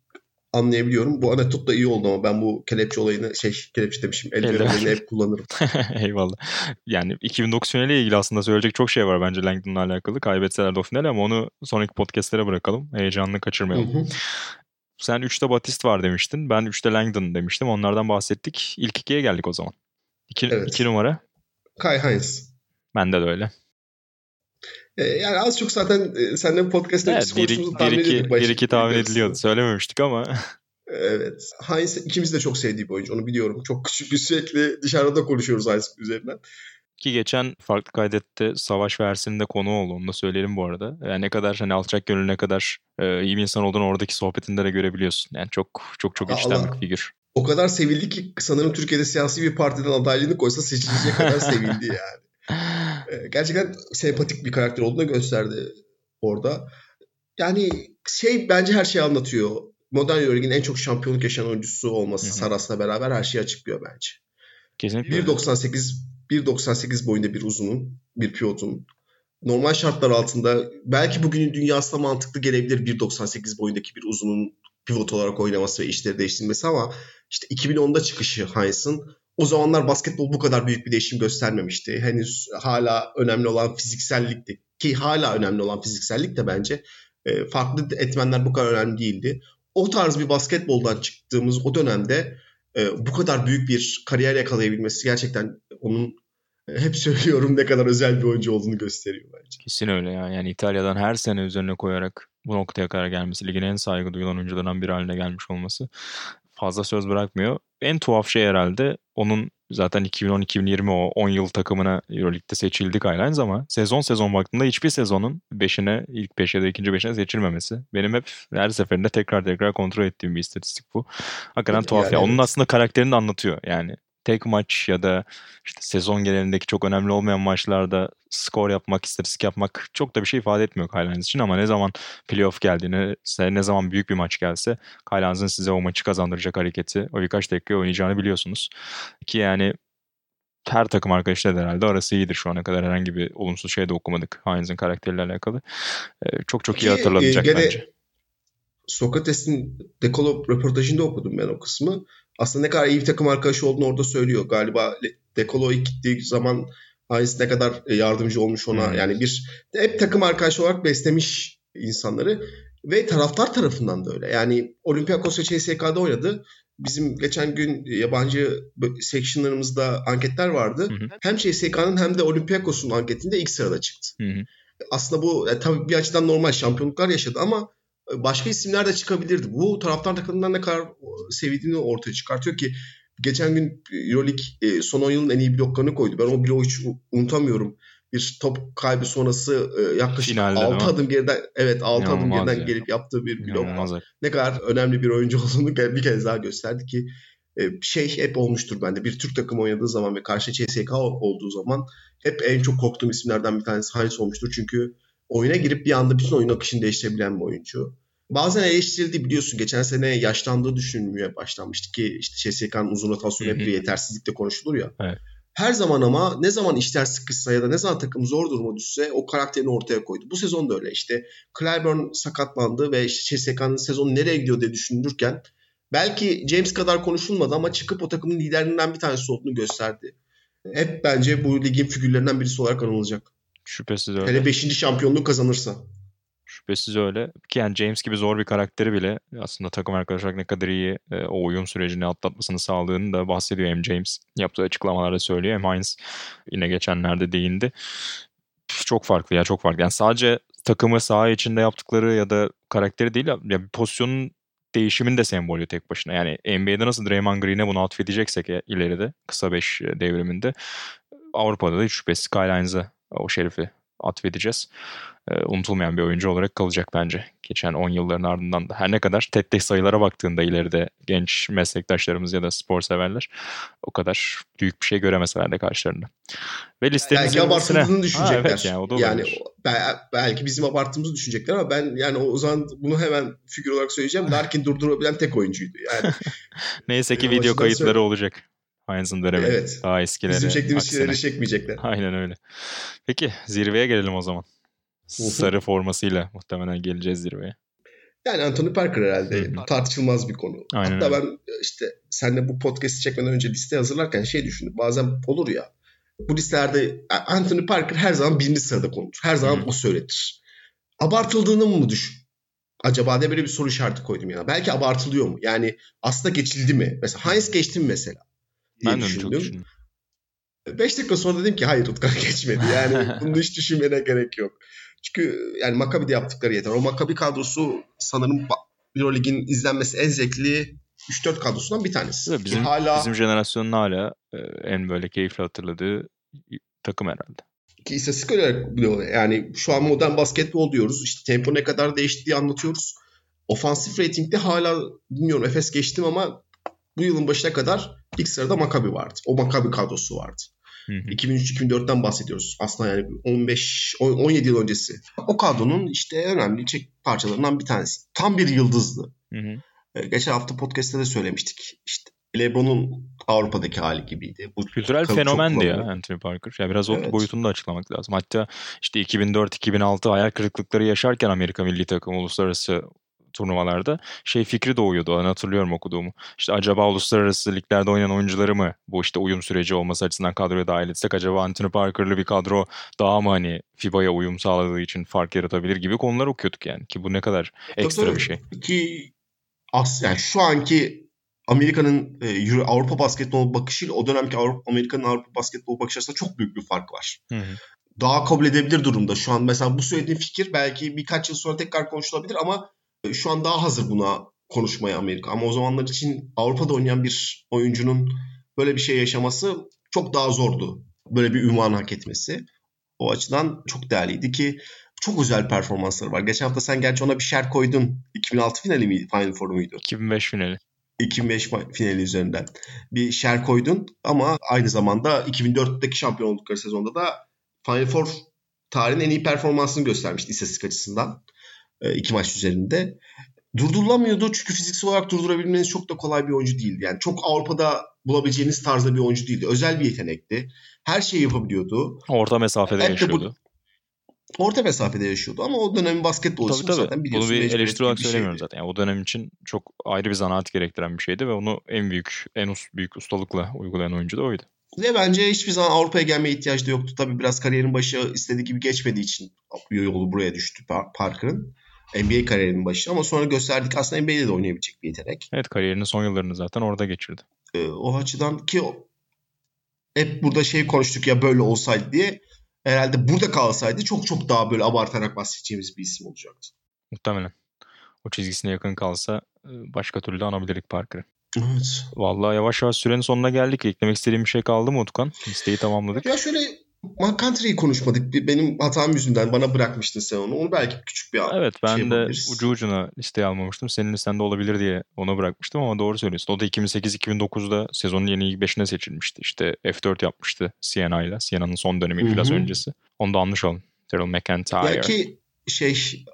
anlayabiliyorum. Bu anekdot da iyi oldu ama ben bu kelepçe olayını şey kelepçe demişim eldiven olayını hep kullanırım. Eyvallah. Yani 2009 finaliyle ilgili aslında söyleyecek çok şey var bence Langdon'la alakalı. Kaybetseler de o final ama onu sonraki podcastlere bırakalım. Heyecanını kaçırmayalım. hı. Sen 3'te Batist var demiştin. Ben 3'te Langdon demiştim. Onlardan bahsettik. İlk ikiye geldik o zaman. 2 Evet. numara. Kai Hines. Bende de öyle. E, yani az çok zaten e, seninle podcast'ta Evet, bir, bir, tahmin iki, bir iki tahmin başta. ediliyordu. Söylememiştik ama Evet. Hines ikimiz de çok sevdiği bir oyuncu. Onu biliyorum. Çok küçük bir sürekli dışarıda konuşuyoruz Hines üzerinden. ki geçen farklı kaydette Savaş versiyonunda konu oldu. Onu da söyleyelim bu arada. Yani ne kadar hani alçak gönüllü ne kadar e, iyi bir insan olduğunu oradaki sohbetinde de görebiliyorsun. Yani çok çok çok içten bir figür. O kadar sevildi ki sanırım Türkiye'de siyasi bir partiden adaylığını koysa seçilecek kadar sevildi yani. Ee, Gerçekten sempatik bir karakter olduğunu gösterdi orada. Yani şey bence her şeyi anlatıyor. Modern Euroleague'in en çok şampiyonluk yaşayan oyuncusu olması. Saras'la beraber her şeyi açıklıyor bence. Kesinlikle. öyle. 1.98 1.98 boyunda bir uzunun, bir pivotun. Normal şartlar altında belki bugünün dünyasında mantıklı gelebilir 1.98 boyundaki bir uzunun pivot olarak oynaması ve işleri değiştirmesi ama işte 2010'da çıkışı Hines'ın o zamanlar basketbol bu kadar büyük bir değişim göstermemişti. Henüz hala önemli olan fiziksellikti. Ki hala önemli olan fiziksellik de bence e, farklı etmenler bu kadar önemli değildi. O tarz bir basketboldan çıktığımız o dönemde e, bu kadar büyük bir kariyer yakalayabilmesi gerçekten onun e, hep söylüyorum ne kadar özel bir oyuncu olduğunu gösteriyor bence. Kesin öyle ya. Yani İtalya'dan her sene üzerine koyarak bu noktaya kadar gelmesi, ligin en saygı duyulan oyuncularından biri haline gelmiş olması fazla söz bırakmıyor. En tuhaf şey herhalde onun zaten 2010-2020 o 10 yıl takımına Euroleague'de seçildi Kylines ama sezon sezon baktığında hiçbir sezonun 5'ine ilk 5 ya da ikinci 5'ine seçilmemesi. Benim hep her seferinde tekrar tekrar kontrol ettiğim bir istatistik bu. Hakikaten tuhaf Yani ya. Onun aslında karakterini anlatıyor. Yani tek maç ya da işte sezon genelindeki çok önemli olmayan maçlarda skor yapmak, istatistik yapmak çok da bir şey ifade etmiyor Kylines için ama ne zaman playoff geldiğini, ne zaman büyük bir maç gelse Kylines'ın size o maçı kazandıracak hareketi o birkaç dakika oynayacağını biliyorsunuz. Ki yani her takım arkadaşıyla da herhalde arası iyidir şu ana kadar herhangi bir olumsuz şey de okumadık Hines'in karakteriyle alakalı. Ee, çok çok iyi Ki, hatırlanacak e, gene bence. Sokrates'in Dekolo röportajında okudum ben o kısmı. Aslında ne kadar iyi bir takım arkadaşı olduğunu orada söylüyor. Galiba Dekolo ilk gittiği zaman Hines ne kadar e, yardımcı olmuş ona. Hmm. Yani bir hep takım arkadaşı olarak beslemiş insanları ve taraftar tarafından da öyle. Yani Olympiakos ve CSK'da oynadı. Bizim geçen gün yabancı sectionlarımızda anketler vardı. Hı hı. Hem CSK'nın hem de Olympiakos'un anketinde ilk sırada çıktı. Hı hı. Aslında bu e, tabii bir açıdan normal şampiyonluklar yaşadı ama başka isimler de çıkabilirdi. Bu taraftar takımından ne kadar e, sevildiğini ortaya çıkartıyor ki geçen gün Euroleague e, son 10 yılın en iyi bloklarını koydu. Ben o bloğu hiç unutamıyorum. Bir top kaybı sonrası e, yaklaşık Finalde değil 6 mi? adım geriden evet 6 adım geriden ya. gelip yaptığı bir blok. İnanılmaz. Ne kadar önemli bir oyuncu olduğunu bir kez daha gösterdi ki şey hep olmuştur bende. Bir Türk takımı oynadığı zaman ve karşı CSK olduğu zaman hep en çok korktuğum isimlerden bir tanesi Hines olmuştur. Çünkü oyuna girip bir anda bütün oyun akışını değiştirebilen bir oyuncu. Bazen eleştirildi biliyorsun. Geçen sene yaşlandığı düşünülmeye başlanmıştı ki işte CSK'nın uzun rotasyonu hep bir yetersizlikle konuşulur ya. Evet. Her zaman ama ne zaman işler sıkışsa ya da ne zaman takım zor duruma düşse o karakterini ortaya koydu. Bu sezon da öyle. İşte Clyburn sakatlandı ve işte CSK'nın sezonu nereye gidiyor diye düşünülürken belki James kadar konuşulmadı ama çıkıp o takımın liderlerinden bir tanesi olduğunu gösterdi. Hep bence bu ligin figürlerinden birisi olarak anılacak. Şüphesiz öyle. Hele 5. şampiyonluğu kazanırsa. Şüphesiz öyle. Ki yani James gibi zor bir karakteri bile aslında takım arkadaşlar ne kadar iyi e, o uyum sürecini atlatmasını sağladığını da bahsediyor hem James. Yaptığı açıklamalarda söylüyor hem Hines yine geçenlerde değindi. Çok farklı ya çok farklı. Yani sadece takımı saha içinde yaptıkları ya da karakteri değil ya bir pozisyonun değişimin de sembolü tek başına. Yani NBA'de nasıl Draymond Green'e bunu atfedeceksek e, ileride kısa 5 devriminde Avrupa'da da hiç şüphesiz Kyle Hines'a o şerifi atfedeceğiz. E, unutulmayan bir oyuncu olarak kalacak bence. Geçen 10 yılların ardından da. Her ne kadar tek tek sayılara baktığında ileride genç meslektaşlarımız ya da spor severler o kadar büyük bir şey göremeseler de karşılarında. Ve listemizin belki abartıldığını düşünecekler. Ha, evet, yani, o da yani belki bizim abarttığımızı düşünecekler ama ben yani o zaman bunu hemen figür olarak söyleyeceğim. Larkin durdurabilen tek oyuncuydu. Yani Neyse ki video kayıtları söyle... olacak. Heinz'ın dönemi. Evet. Daha eskileri. Bizim çektiğimiz şeyleri çekmeyecekler. Aynen öyle. Peki zirveye gelelim o zaman. Sarı formasıyla muhtemelen geleceğiz zirveye. Yani Anthony Parker herhalde Bu tartışılmaz bir konu. Aynen Hatta öyle. ben işte senle bu podcast'i çekmeden önce liste hazırlarken şey düşündüm. Bazen olur ya bu listelerde Anthony Parker her zaman birinci sırada konulur. Her zaman Hı. o söyletir. Abartıldığını mı düşün? Acaba diye böyle bir soru işareti koydum ya. Belki abartılıyor mu? Yani aslında geçildi mi? Mesela Heinz geçti mi mesela? Diye ben düşündüm. de çok düşündüm. 5 dakika sonra dedim ki hayır Utkan geçmedi. Yani bunu hiç düşünmene gerek yok. Çünkü yani Maccabi'de yaptıkları yeter. O Maccabi kadrosu sanırım Euroleague'in izlenmesi en zevkli 3-4 kadrosundan bir tanesi. Bizim, hala, bizim jenerasyonun hala e, en böyle keyifli hatırladığı takım herhalde. Ki istatistik olarak bile yani şu an modern basketbol diyoruz. İşte tempo ne kadar değiştiği anlatıyoruz. Ofansif ratingde hala bilmiyorum Efes geçtim ama bu yılın başına kadar ilk sırada Maccabi vardı. O Maccabi kadrosu vardı. 2003-2004'ten bahsediyoruz. Aslında yani 15 17 yıl öncesi. O kadronun işte önemli çek parçalarından bir tanesi. Tam bir yıldızdı. Hı hı. Ee, geçen hafta podcast'te de söylemiştik. İşte LeBron'un Avrupa'daki hali gibiydi. Bu Kültürel fenomendi ya Anthony Parker. Yani biraz evet. o boyutunu da açıklamak lazım. Hatta işte 2004-2006 hayal kırıklıkları yaşarken Amerika milli takım uluslararası turnuvalarda şey fikri doğuyordu. Ben hatırlıyorum okuduğumu. İşte acaba uluslararası liglerde oynayan oyuncuları mı bu işte uyum süreci olması açısından kadroya dahil etsek acaba Anthony Parker'lı bir kadro daha mı hani FIBA'ya uyum sağladığı için fark yaratabilir gibi konular okuyorduk yani. Ki bu ne kadar ekstra bir şey. Ki as yani şu anki Amerika'nın e, Avrupa basketbol bakışıyla o dönemki Avrupa, Amerika'nın Avrupa basketbol bakış arasında çok büyük bir fark var. Hı hı. Daha kabul edebilir durumda şu an. Mesela bu söylediğim fikir belki birkaç yıl sonra tekrar konuşulabilir ama şu an daha hazır buna konuşmaya Amerika. Ama o zamanlar için Avrupa'da oynayan bir oyuncunun böyle bir şey yaşaması çok daha zordu. Böyle bir ünvan hak etmesi. O açıdan çok değerliydi ki çok özel performansları var. Geçen hafta sen gerçi ona bir şer koydun. 2006 finali miydi? Final Four muydu? 2005 finali. 2005 finali üzerinden bir şer koydun ama aynı zamanda 2004'teki şampiyon oldukları sezonda da Final Four tarihin en iyi performansını göstermişti istatistik açısından. E, iki maç üzerinde. Durdurulamıyordu çünkü fiziksel olarak durdurabilmeniz çok da kolay bir oyuncu değildi. Yani çok Avrupa'da bulabileceğiniz tarzda bir oyuncu değildi. Özel bir yetenekti. Her şeyi yapabiliyordu. Orta mesafede Hep yaşıyordu. Bu, orta mesafede yaşıyordu ama o dönemin basketbol için zaten biliyorsun. Bunu bir eleştiri olarak söylemiyorum zaten. Yani o dönem için çok ayrı bir zanaat gerektiren bir şeydi ve onu en büyük, en büyük ustalıkla uygulayan oyuncu da oydu. Ve bence hiçbir zaman Avrupa'ya gelmeye ihtiyacı da yoktu. Tabii biraz kariyerin başı istediği gibi geçmediği için yolu buraya düştü Parker'ın. NBA kariyerinin başı ama sonra gösterdik aslında NBA'de de oynayabilecek bir yetenek. Evet kariyerinin son yıllarını zaten orada geçirdi. Ee, o açıdan ki hep burada şey konuştuk ya böyle olsaydı diye herhalde burada kalsaydı çok çok daha böyle abartarak bahsedeceğimiz bir isim olacaktı. Muhtemelen. O çizgisine yakın kalsa e, başka türlü anabilirdik Parker'ı. Evet. Vallahi yavaş yavaş sürenin sonuna geldik. Eklemek istediğim bir şey kaldı mı Utkan? Listeyi tamamladık. Ya şöyle McCountry'yi konuşmadık. Benim hatam yüzünden bana bırakmıştın sen onu. Onu belki küçük bir Evet ben şey de ucu ucuna listeye almamıştım. Senin listende olabilir diye ona bırakmıştım ama doğru söylüyorsun. O da 2008-2009'da sezonun yeni ilk beşine seçilmişti. İşte F4 yapmıştı Siena ile. Siena'nın son dönemi iflas öncesi. Onu da olun. Daryl McIntyre. Belki şey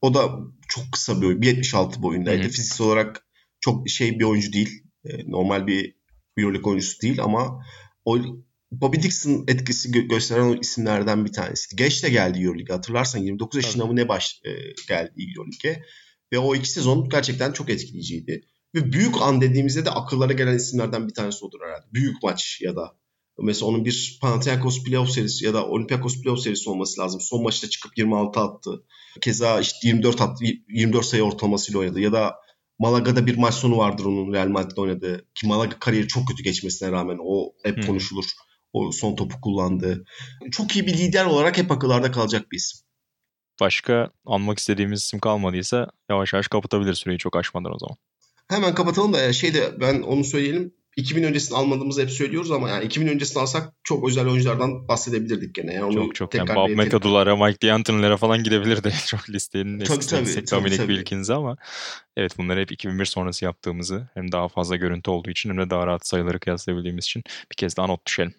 o da çok kısa bir oyun. 1.76 boyundaydı. Hı-hı. Fiziksel olarak çok şey bir oyuncu değil. E, normal bir Euroleague oyuncusu değil ama o Bobby Dixon etkisi gö- gösteren o isimlerden bir tanesi. Geç de geldi Euroleague'e hatırlarsan 29 yaşında mı ne baş e, geldi Euroleague'e. Ve o iki sezon gerçekten çok etkileyiciydi. Ve büyük an dediğimizde de akıllara gelen isimlerden bir tanesi olur herhalde. Büyük maç ya da Mesela onun bir Panathinaikos playoff serisi ya da Olympiakos playoff serisi olması lazım. Son maçta çıkıp 26 attı. Keza işte 24 attı, 24 sayı ortalamasıyla oynadı. Ya da Malaga'da bir maç sonu vardır onun Real Madrid'de oynadığı. Ki Malaga kariyeri çok kötü geçmesine rağmen o hep Hmm. konuşulur. O son topu kullandı. Çok iyi bir lider olarak hep akıllarda kalacak bir isim. Başka anmak istediğimiz isim kalmadıysa yavaş yavaş kapatabilir süreyi çok aşmadan o zaman. Hemen kapatalım da şeyde ben onu söyleyelim. 2000 öncesini almadığımızı hep söylüyoruz ama yani 2000 öncesini alsak çok özel oyunculardan bahsedebilirdik gene. Yani Çok çok. Yani Bob. McAdoo'lara, Mike D'Antoni'lere falan gidebilirdi. çok listenin eskisi Dominic tabii. Wilkins'i ama evet bunları hep 2001 sonrası yaptığımızı hem daha fazla görüntü olduğu için hem de daha rahat sayıları kıyaslayabildiğimiz için bir kez daha not düşelim.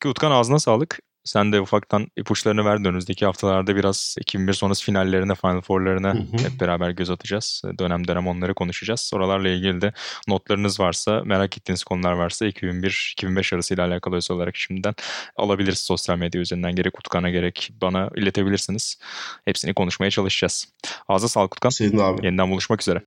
Peki Utkan ağzına sağlık. Sen de ufaktan ipuçlarını verdin. Önümüzdeki haftalarda biraz 2001 sonrası finallerine, Final Four'larına hep beraber göz atacağız. Dönem dönem onları konuşacağız. Oralarla ilgili de notlarınız varsa, merak ettiğiniz konular varsa 2001-2005 arasıyla alakalı özel olarak şimdiden alabiliriz sosyal medya üzerinden. Gerek Utkan'a gerek bana iletebilirsiniz. Hepsini konuşmaya çalışacağız. Ağza sağlık Utkan. Senin abi. Yeniden buluşmak üzere.